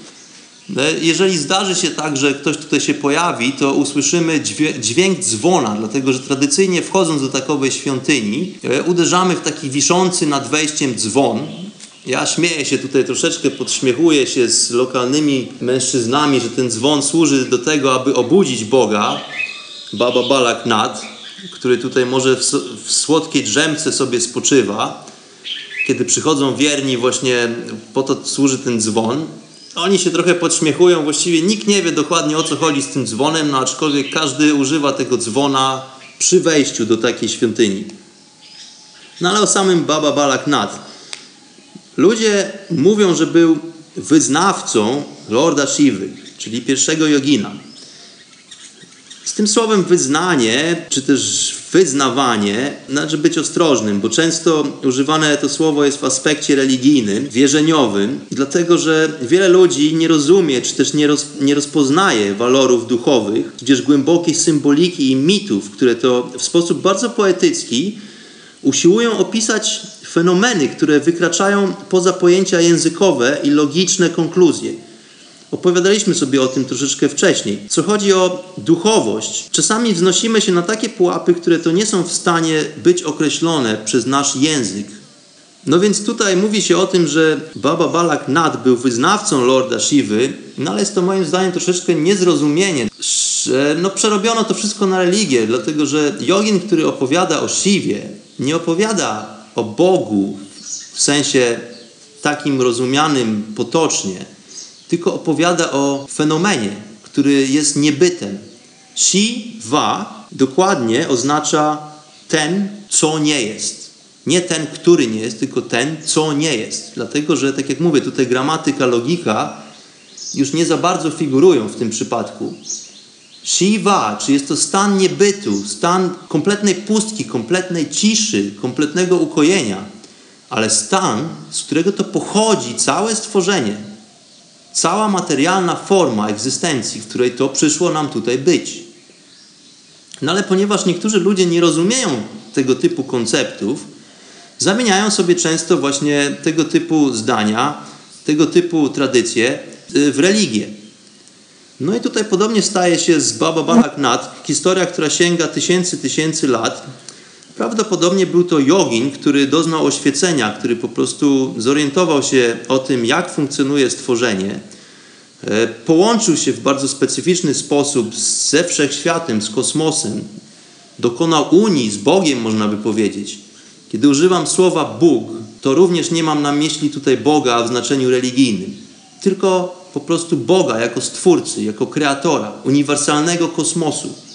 E, jeżeli zdarzy się tak, że ktoś tutaj się pojawi, to usłyszymy dźwięk dzwona, dlatego że tradycyjnie wchodząc do takowej świątyni, uderzamy w taki wiszący nad wejściem dzwon. Ja śmieję się tutaj troszeczkę, podśmiechuję się z lokalnymi mężczyznami, że ten dzwon służy do tego, aby obudzić Boga, Baba Balak Nat, który tutaj może w, w słodkiej drzemce sobie spoczywa. Kiedy przychodzą wierni, właśnie po to służy ten dzwon. Oni się trochę podśmiechują, właściwie nikt nie wie dokładnie o co chodzi z tym dzwonem, no aczkolwiek każdy używa tego dzwona przy wejściu do takiej świątyni. No ale o samym Baba Balak Nat. Ludzie mówią, że był wyznawcą Lorda Shivy, czyli pierwszego jogina. Z tym słowem wyznanie, czy też wyznawanie, należy być ostrożnym, bo często używane to słowo jest w aspekcie religijnym, wierzeniowym, dlatego że wiele ludzi nie rozumie, czy też nie, roz, nie rozpoznaje walorów duchowych, tudzież głębokiej symboliki i mitów, które to w sposób bardzo poetycki usiłują opisać fenomeny, które wykraczają poza pojęcia językowe i logiczne konkluzje. Opowiadaliśmy sobie o tym troszeczkę wcześniej. Co chodzi o duchowość, czasami wznosimy się na takie pułapy, które to nie są w stanie być określone przez nasz język. No więc tutaj mówi się o tym, że Baba Balak Nad był wyznawcą Lorda Shivy, no ale jest to moim zdaniem troszeczkę niezrozumienie, no przerobiono to wszystko na religię, dlatego że jogin, który opowiada o Shiwie, nie opowiada o Bogu w sensie takim rozumianym potocznie, tylko opowiada o fenomenie, który jest niebytem. Shiva dokładnie oznacza ten, co nie jest. Nie ten, który nie jest, tylko ten, co nie jest. Dlatego, że tak jak mówię, tutaj gramatyka, logika już nie za bardzo figurują w tym przypadku. Shiva, czy jest to stan niebytu, stan kompletnej pustki, kompletnej ciszy, kompletnego ukojenia, ale stan, z którego to pochodzi całe stworzenie, cała materialna forma egzystencji, w której to przyszło nam tutaj być. No ale ponieważ niektórzy ludzie nie rozumieją tego typu konceptów, zamieniają sobie często właśnie tego typu zdania, tego typu tradycje y, w religię. No i tutaj podobnie staje się z Baba Balak Nat, historia, która sięga tysięcy, tysięcy lat. Prawdopodobnie był to jogin, który doznał oświecenia, który po prostu zorientował się o tym, jak funkcjonuje stworzenie. E, połączył się w bardzo specyficzny sposób ze wszechświatem, z kosmosem. Dokonał unii z Bogiem, można by powiedzieć. Kiedy używam słowa Bóg, to również nie mam na myśli tutaj Boga w znaczeniu religijnym, tylko po prostu Boga jako stwórcy, jako kreatora, uniwersalnego kosmosu.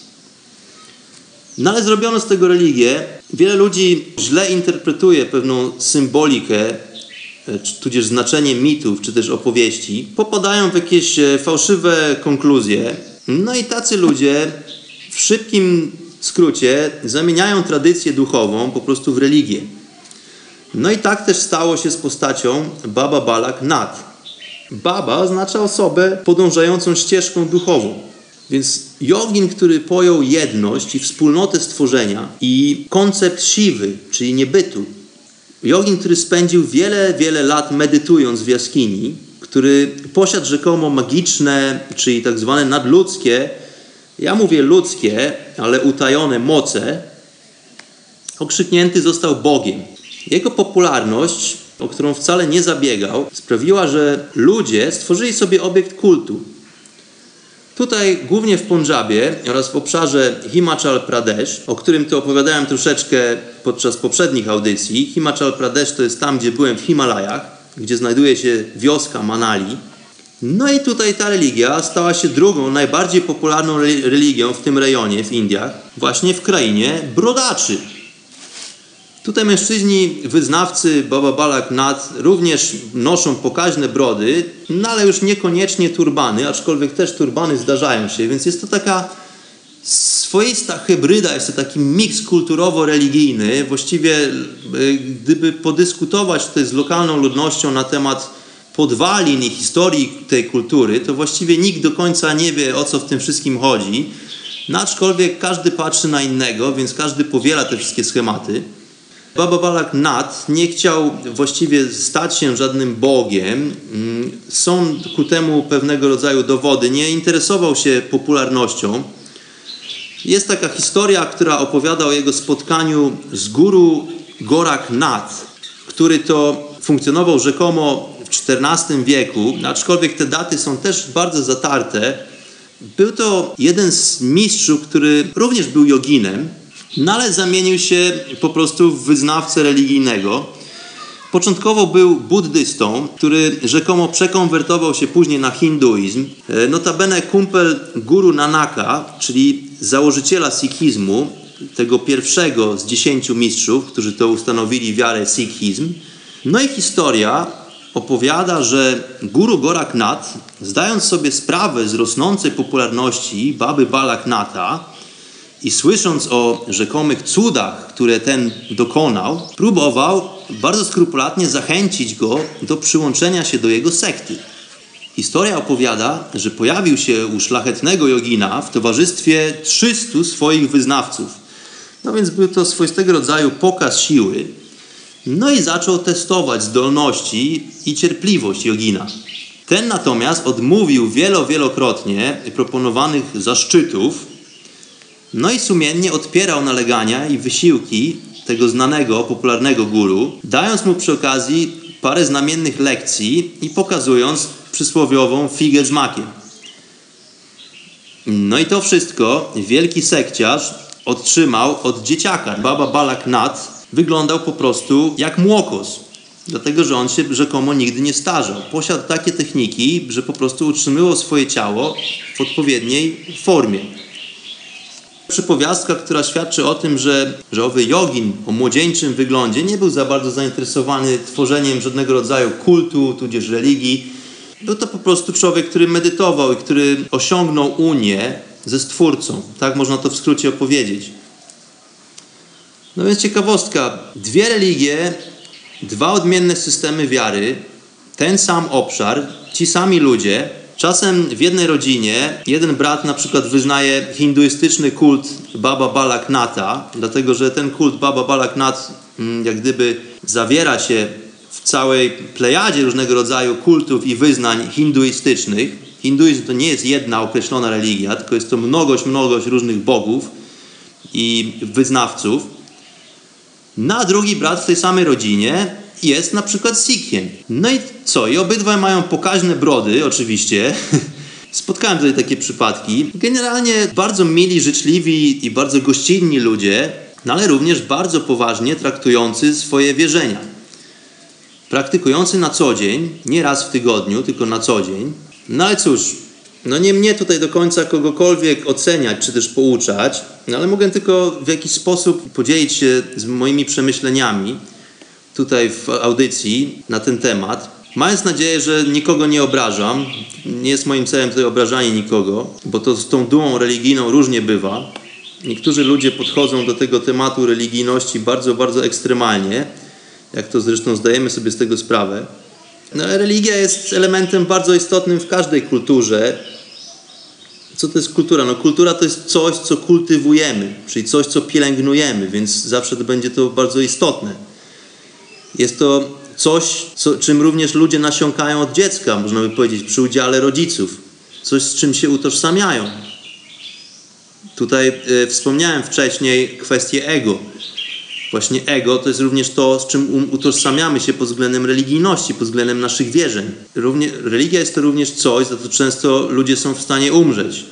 No ale zrobiono z tego religię. Wiele ludzi źle interpretuje pewną symbolikę, e, tudzież znaczenie mitów, czy też opowieści. Popadają w jakieś e, fałszywe konkluzje. No i tacy ludzie w szybkim skrócie zamieniają tradycję duchową po prostu w religię. No i tak też stało się z postacią Baba Balak Nat. Baba oznacza osobę podążającą ścieżką duchową. Więc jogin, który pojął jedność i wspólnotę stworzenia i koncept siwy, czyli niebytu, jogin, który spędził wiele, wiele lat medytując w jaskini, który posiadł rzekomo magiczne, czyli tak zwane nadludzkie, ja mówię ludzkie, ale utajone moce, okrzyknięty został Bogiem. Jego popularność, o którą wcale nie zabiegał, sprawiła, że ludzie stworzyli sobie obiekt kultu. Tutaj, głównie w Pondżabie oraz w obszarze Himachal Pradesh, o którym to opowiadałem troszeczkę podczas poprzednich audycji. Himachal Pradesh to jest tam, gdzie byłem w Himalajach, gdzie znajduje się wioska Manali. No i tutaj ta religia stała się drugą, najbardziej popularną religią w tym rejonie, w Indiach, właśnie w krainie brodaczy. Tutaj mężczyźni, wyznawcy Baba Balak Nath również noszą pokaźne brody, no ale już niekoniecznie turbany, aczkolwiek też turbany zdarzają się, więc jest to taka swoista hybryda, jest to taki miks kulturowo-religijny. Właściwie e, gdyby podyskutować tutaj z lokalną ludnością na temat podwalin i historii tej kultury, to właściwie nikt do końca nie wie o co w tym wszystkim chodzi. No, aczkolwiek każdy patrzy na innego, więc każdy powiela te wszystkie schematy. Baba Balak Nat nie chciał właściwie stać się żadnym bogiem. Mm, są ku temu pewnego rodzaju dowody. Nie interesował się popularnością. Jest taka historia, która opowiada o jego spotkaniu z guru Gorak Nat, który to funkcjonował rzekomo w XIV wieku, aczkolwiek te daty są też bardzo zatarte. Był to jeden z mistrzów, który również był joginem, no ale zamienił się po prostu w wyznawcę religijnego. Początkowo był buddystą, który rzekomo przekonwertował się później na hinduizm. E, notabene kumpel Guru Nanaka, czyli założyciela sikhizmu, tego pierwszego z dziesięciu mistrzów, którzy to ustanowili wiarę sikhizm. No i historia opowiada, że Guru Gorak Nath, zdając sobie sprawę z rosnącej popularności Baby Balak Natha, i słysząc o rzekomych cudach, które ten dokonał, próbował bardzo skrupulatnie zachęcić go do przyłączenia się do jego sekty. Historia opowiada, że pojawił się u szlachetnego jogina w towarzystwie 300 swoich wyznawców. No więc był to swoistego rodzaju pokaz siły. No i zaczął testować zdolności i cierpliwość jogina. Ten natomiast odmówił wielo, wielokrotnie proponowanych zaszczytów, no i sumiennie odpierał nalegania i wysiłki tego znanego, popularnego guru, dając mu przy okazji parę znamiennych lekcji i pokazując przysłowiową figę z makiem. No i to wszystko wielki sekciarz otrzymał od dzieciaka. Baba Balak Nat wyglądał po prostu jak młokos, dlatego że on się rzekomo nigdy nie starzał. Posiadł takie techniki, że po prostu utrzymywał swoje ciało w odpowiedniej formie przypowiastka, która świadczy o tym, że, że owy jogin o młodzieńczym wyglądzie nie był za bardzo zainteresowany tworzeniem żadnego rodzaju kultu, tudzież religii. Był to po prostu człowiek, który medytował i który osiągnął unię ze Stwórcą. Tak można to w skrócie opowiedzieć. No więc ciekawostka. Dwie religie, dwa odmienne systemy wiary, ten sam obszar, ci sami ludzie, Czasem w jednej rodzinie jeden brat na przykład wyznaje hinduistyczny kult Baba Balak Nata, dlatego że ten kult Baba Balak Nat mm, jak gdyby zawiera się w całej plejadzie różnego rodzaju kultów i wyznań hinduistycznych. Hinduizm to nie jest jedna określona religia, tylko jest to mnogość, mnogość różnych bogów i wyznawców. Na drugi brat w tej samej rodzinie jest na przykład Sikhiem. No i co? I obydwaj mają pokaźne brody, oczywiście. Spotkałem tutaj takie przypadki. Generalnie bardzo mili, życzliwi i bardzo gościnni ludzie, no ale również bardzo poważnie traktujący swoje wierzenia. Praktykujący na co dzień, nie raz w tygodniu, tylko na co dzień. No ale cóż, no nie mnie tutaj do końca kogokolwiek oceniać czy też pouczać, no ale mogę tylko w jakiś sposób podzielić się z moimi przemyśleniami tutaj w audycji na ten temat. Mając nadzieję, że nikogo nie obrażam, nie jest moim celem tutaj obrażanie nikogo, bo to z tą dumą religijną różnie bywa. Niektórzy ludzie podchodzą do tego tematu religijności bardzo, bardzo ekstremalnie, jak to zresztą zdajemy sobie z tego sprawę. No, religia jest elementem bardzo istotnym w każdej kulturze. Co to jest kultura? No, kultura to jest coś, co kultywujemy, czyli coś, co pielęgnujemy, więc zawsze to będzie to bardzo istotne. Jest to coś, co, czym również ludzie nasiąkają od dziecka, można by powiedzieć, przy udziale rodziców. Coś, z czym się utożsamiają. Tutaj e, wspomniałem wcześniej kwestię ego. Właśnie ego to jest również to, z czym um, utożsamiamy się pod względem religijności, pod względem naszych wierzeń. Równie, religia jest to również coś, za co często ludzie są w stanie umrzeć.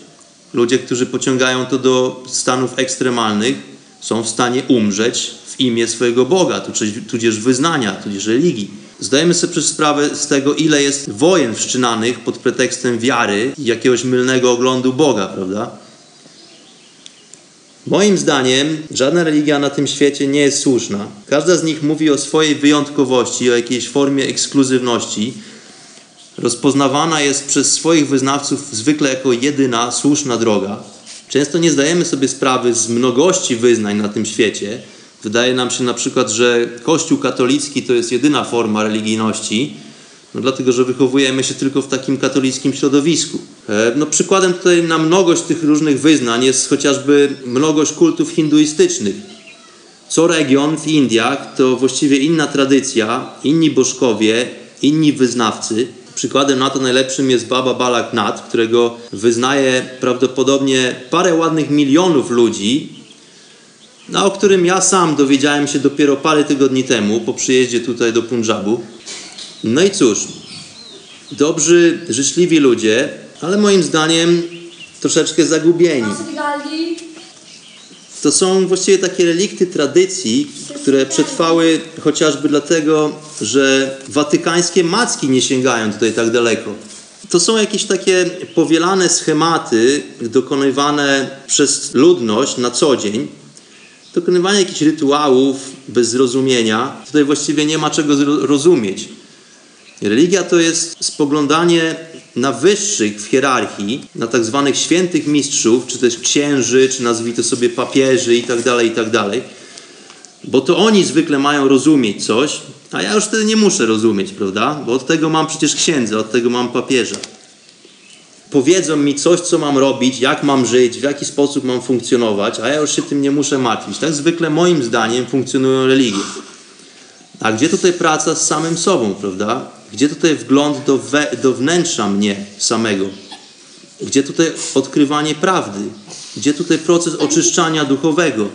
Ludzie, którzy pociągają to do stanów ekstremalnych, są w stanie umrzeć w imię swojego Boga, tudzież wyznania, tudzież religii. Zdajemy sobie przez sprawę z tego, ile jest wojen wszczynanych pod pretekstem wiary i jakiegoś mylnego oglądu Boga, prawda? Moim zdaniem żadna religia na tym świecie nie jest słuszna. Każda z nich mówi o swojej wyjątkowości, o jakiejś formie ekskluzywności. Rozpoznawana jest przez swoich wyznawców zwykle jako jedyna słuszna droga. Często nie zdajemy sobie sprawy z mnogości wyznań na tym świecie. Wydaje nam się na przykład, że Kościół katolicki to jest jedyna forma religijności, no dlatego, że wychowujemy się tylko w takim katolickim środowisku. E, no przykładem tutaj na mnogość tych różnych wyznań jest chociażby mnogość kultów hinduistycznych. Co region w Indiach to właściwie inna tradycja, inni bożkowie, inni wyznawcy – Przykładem na to najlepszym jest Baba Balak Nat, którego wyznaje prawdopodobnie parę ładnych milionów ludzi, no, o którym ja sam dowiedziałem się dopiero parę tygodni temu po przyjeździe tutaj do Punjabu. No i cóż, dobrzy, życzliwi ludzie, ale moim zdaniem troszeczkę zagubieni to są właściwie takie relikty tradycji, które przetrwały chociażby dlatego, że watykańskie macki nie sięgają tutaj tak daleko. To są jakieś takie powielane schematy dokonywane przez ludność na co dzień. Dokonywanie jakichś rytuałów bez zrozumienia. Tutaj właściwie nie ma czego zrozumieć. Religia to jest spoglądanie na wyższych w hierarchii, na tak zwanych świętych mistrzów, czy też księży, czy nazwij to sobie papieży tak, tak dalej, bo to oni zwykle mają rozumieć coś, a ja już wtedy nie muszę rozumieć, prawda? Bo od tego mam przecież księdza, od tego mam papieża. Powiedzą mi coś, co mam robić, jak mam żyć, w jaki sposób mam funkcjonować, a ja już się tym nie muszę martwić. Tak zwykle moim zdaniem funkcjonują religie. A gdzie tutaj praca z samym sobą, prawda? Gdzie tutaj wgląd do, we, do wnętrza mnie samego? Gdzie tutaj odkrywanie prawdy? Gdzie tutaj proces oczyszczania duchowego?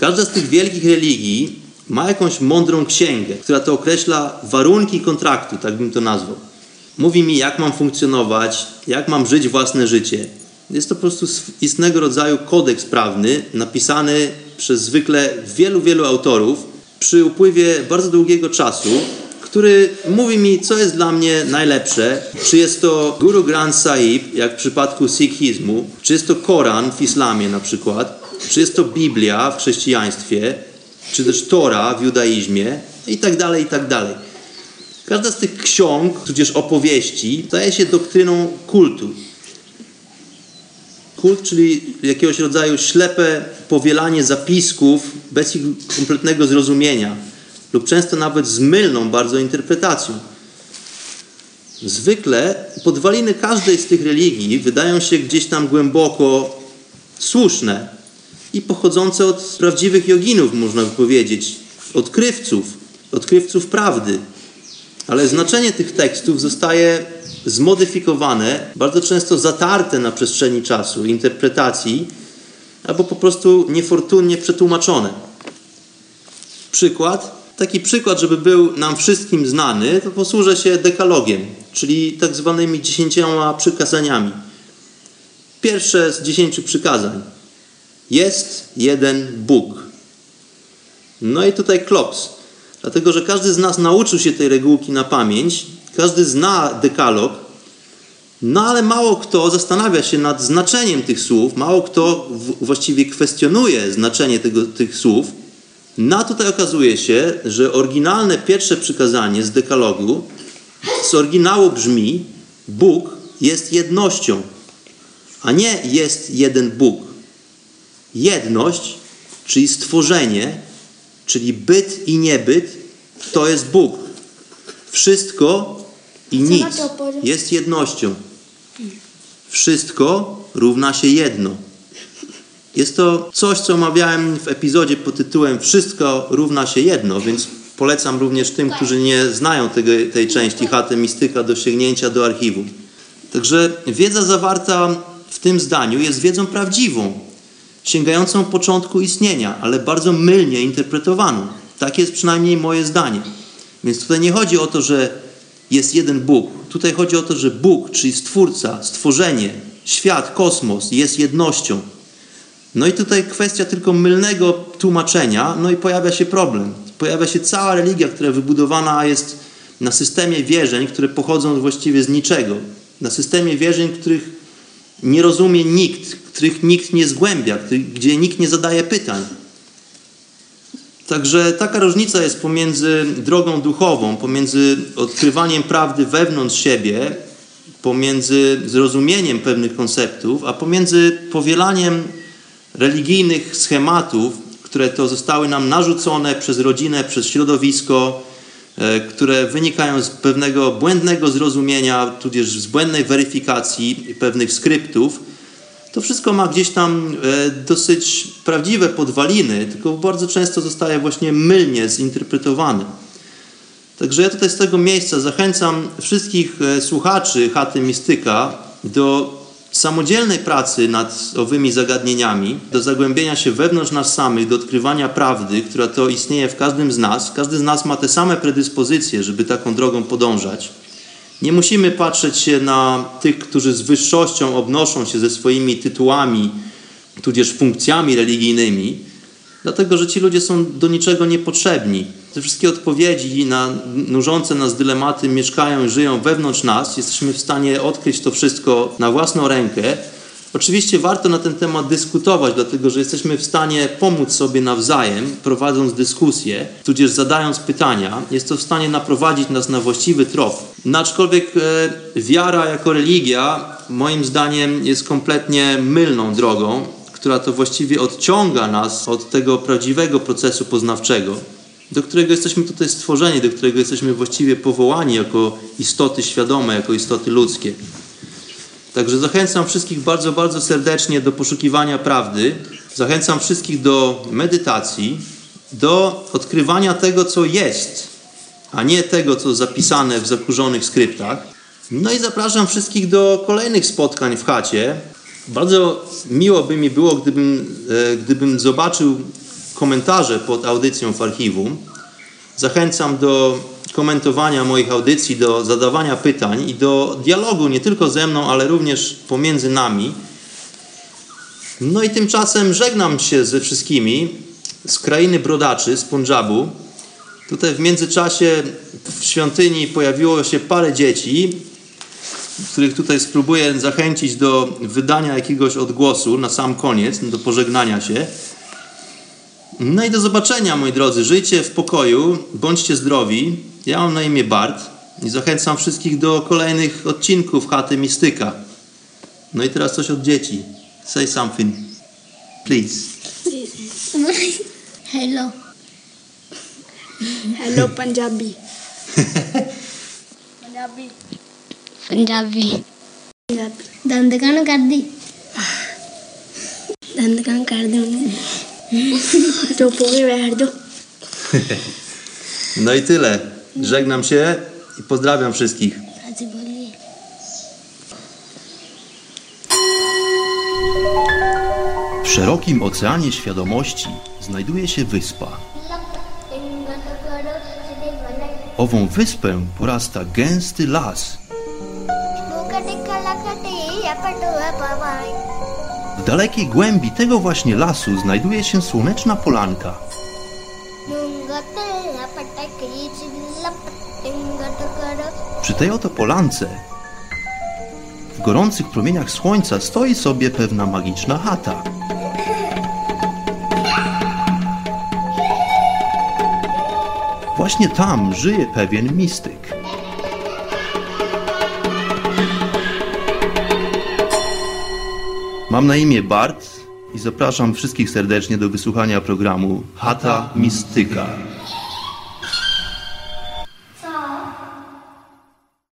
Każda z tych wielkich religii ma jakąś mądrą księgę, która to określa warunki kontraktu, tak bym to nazwał. Mówi mi, jak mam funkcjonować, jak mam żyć własne życie. Jest to po prostu istnego rodzaju kodeks prawny, napisany przez zwykle wielu, wielu autorów, przy upływie bardzo długiego czasu, który mówi mi, co jest dla mnie najlepsze. Czy jest to Guru Granth Sahib, jak w przypadku sikhizmu, czy jest to Koran w islamie na przykład, czy jest to Biblia w chrześcijaństwie, czy też Tora w judaizmie i tak dalej, i tak dalej. Każda z tych ksiąg, tudzież opowieści, staje się doktryną kultu. Kult, czyli jakiegoś rodzaju ślepe powielanie zapisków bez ich kompletnego zrozumienia lub często nawet z mylną bardzo interpretacją. Zwykle podwaliny każdej z tych religii wydają się gdzieś tam głęboko słuszne i pochodzące od prawdziwych joginów, można by powiedzieć, odkrywców, odkrywców prawdy. Ale znaczenie tych tekstów zostaje zmodyfikowane, bardzo często zatarte na przestrzeni czasu, interpretacji, albo po prostu niefortunnie przetłumaczone. Przykład. Taki przykład, żeby był nam wszystkim znany, to posłużę się dekalogiem, czyli tak zwanymi dziesięcioma przykazaniami. Pierwsze z dziesięciu przykazań. Jest jeden Bóg. No i tutaj klops. Dlatego, że każdy z nas nauczył się tej regułki na pamięć, każdy zna dekalog, no ale mało kto zastanawia się nad znaczeniem tych słów, mało kto właściwie kwestionuje znaczenie tego, tych słów. No a tutaj okazuje się, że oryginalne pierwsze przykazanie z dekalogu z oryginału brzmi Bóg jest jednością, a nie jest jeden Bóg. Jedność, czyli stworzenie, czyli byt i niebyt, to jest Bóg. Wszystko i nic jest jednością. Wszystko równa się jedno. Jest to coś, co omawiałem w epizodzie pod tytułem Wszystko równa się jedno, więc polecam również tym, którzy nie znają tego, tej części chaty mistyka do sięgnięcia do archiwum. Także wiedza zawarta w tym zdaniu jest wiedzą prawdziwą, sięgającą początku istnienia, ale bardzo mylnie interpretowaną. Takie jest przynajmniej moje zdanie. Więc tutaj nie chodzi o to, że jest jeden Bóg. Tutaj chodzi o to, że Bóg, czyli Stwórca, stworzenie, świat, kosmos jest jednością. No i tutaj kwestia tylko mylnego tłumaczenia, no i pojawia się problem. Pojawia się cała religia, która wybudowana jest na systemie wierzeń, które pochodzą właściwie z niczego. Na systemie wierzeń, których nie rozumie nikt, których nikt nie zgłębia, gdzie nikt nie zadaje pytań. Także taka różnica jest pomiędzy drogą duchową, pomiędzy odkrywaniem prawdy wewnątrz siebie, pomiędzy zrozumieniem pewnych konceptów, a pomiędzy powielaniem religijnych schematów, które to zostały nam narzucone przez rodzinę, przez środowisko, e, które wynikają z pewnego błędnego zrozumienia, tudzież z błędnej weryfikacji pewnych skryptów. To wszystko ma gdzieś tam e, dosyć prawdziwe podwaliny, tylko bardzo często zostaje właśnie mylnie zinterpretowane. Także ja tutaj z tego miejsca zachęcam wszystkich e, słuchaczy Chaty Mistyka do samodzielnej pracy nad owymi zagadnieniami, do zagłębienia się wewnątrz nas samych, do odkrywania prawdy, która to istnieje w każdym z nas. Każdy z nas ma te same predyspozycje, żeby taką drogą podążać. Nie musimy patrzeć się na tych, którzy z wyższością obnoszą się ze swoimi tytułami, tudzież funkcjami religijnymi, dlatego że ci ludzie są do niczego niepotrzebni. Te wszystkie odpowiedzi na nużące nas dylematy mieszkają i żyją wewnątrz nas. Jesteśmy w stanie odkryć to wszystko na własną rękę. Oczywiście warto na ten temat dyskutować, dlatego że jesteśmy w stanie pomóc sobie nawzajem, prowadząc dyskusje, tudzież zadając pytania. Jest to w stanie naprowadzić nas na właściwy trop. No, aczkolwiek e, wiara jako religia, moim zdaniem, jest kompletnie mylną drogą, która to właściwie odciąga nas od tego prawdziwego procesu poznawczego do którego jesteśmy tutaj stworzeni, do którego jesteśmy właściwie powołani jako istoty świadome, jako istoty ludzkie. Także zachęcam wszystkich bardzo, bardzo serdecznie do poszukiwania prawdy. Zachęcam wszystkich do medytacji, do odkrywania tego, co jest, a nie tego, co zapisane w zakurzonych skryptach. No i zapraszam wszystkich do kolejnych spotkań w chacie. Bardzo miło by mi było, gdybym, e, gdybym zobaczył komentarze pod audycją w archiwum. Zachęcam do komentowania moich audycji, do zadawania pytań i do dialogu nie tylko ze mną, ale również pomiędzy nami. No i tymczasem żegnam się ze wszystkimi z krainy brodaczy, z Punjabu. Tutaj w międzyczasie w świątyni pojawiło się parę dzieci, których tutaj spróbuję zachęcić do wydania jakiegoś odgłosu na sam koniec, do pożegnania się. No i do zobaczenia, moi drodzy. Żyjcie w pokoju, bądźcie zdrowi. Ja mam na imię Bart i zachęcam wszystkich do kolejnych odcinków Chaty Mistyka. No i teraz coś od dzieci. Say something, please. Hello. Hello, Punjabi. Punjabi. Punjabi Punjabi. ਦੰਦ ਕਣ ਕਰਦੀ ਦੰਦ ਕਾਂ ਕਰ ਦੂੰਗੀ Dopo che verdo. No i tyle. Żegnam się i pozdrawiam wszystkich. W szerokim oceanie świadomości znajduje się wyspa. Ową wyspę porasta gęsty las. W dalekiej głębi tego właśnie lasu znajduje się słoneczna polanka. Przy tej oto polance, w gorących promieniach słońca, stoi sobie pewna magiczna chata. Właśnie tam żyje pewien mistyk. Mam na imię Bart i zapraszam wszystkich serdecznie do wysłuchania programu Chata Mistyka.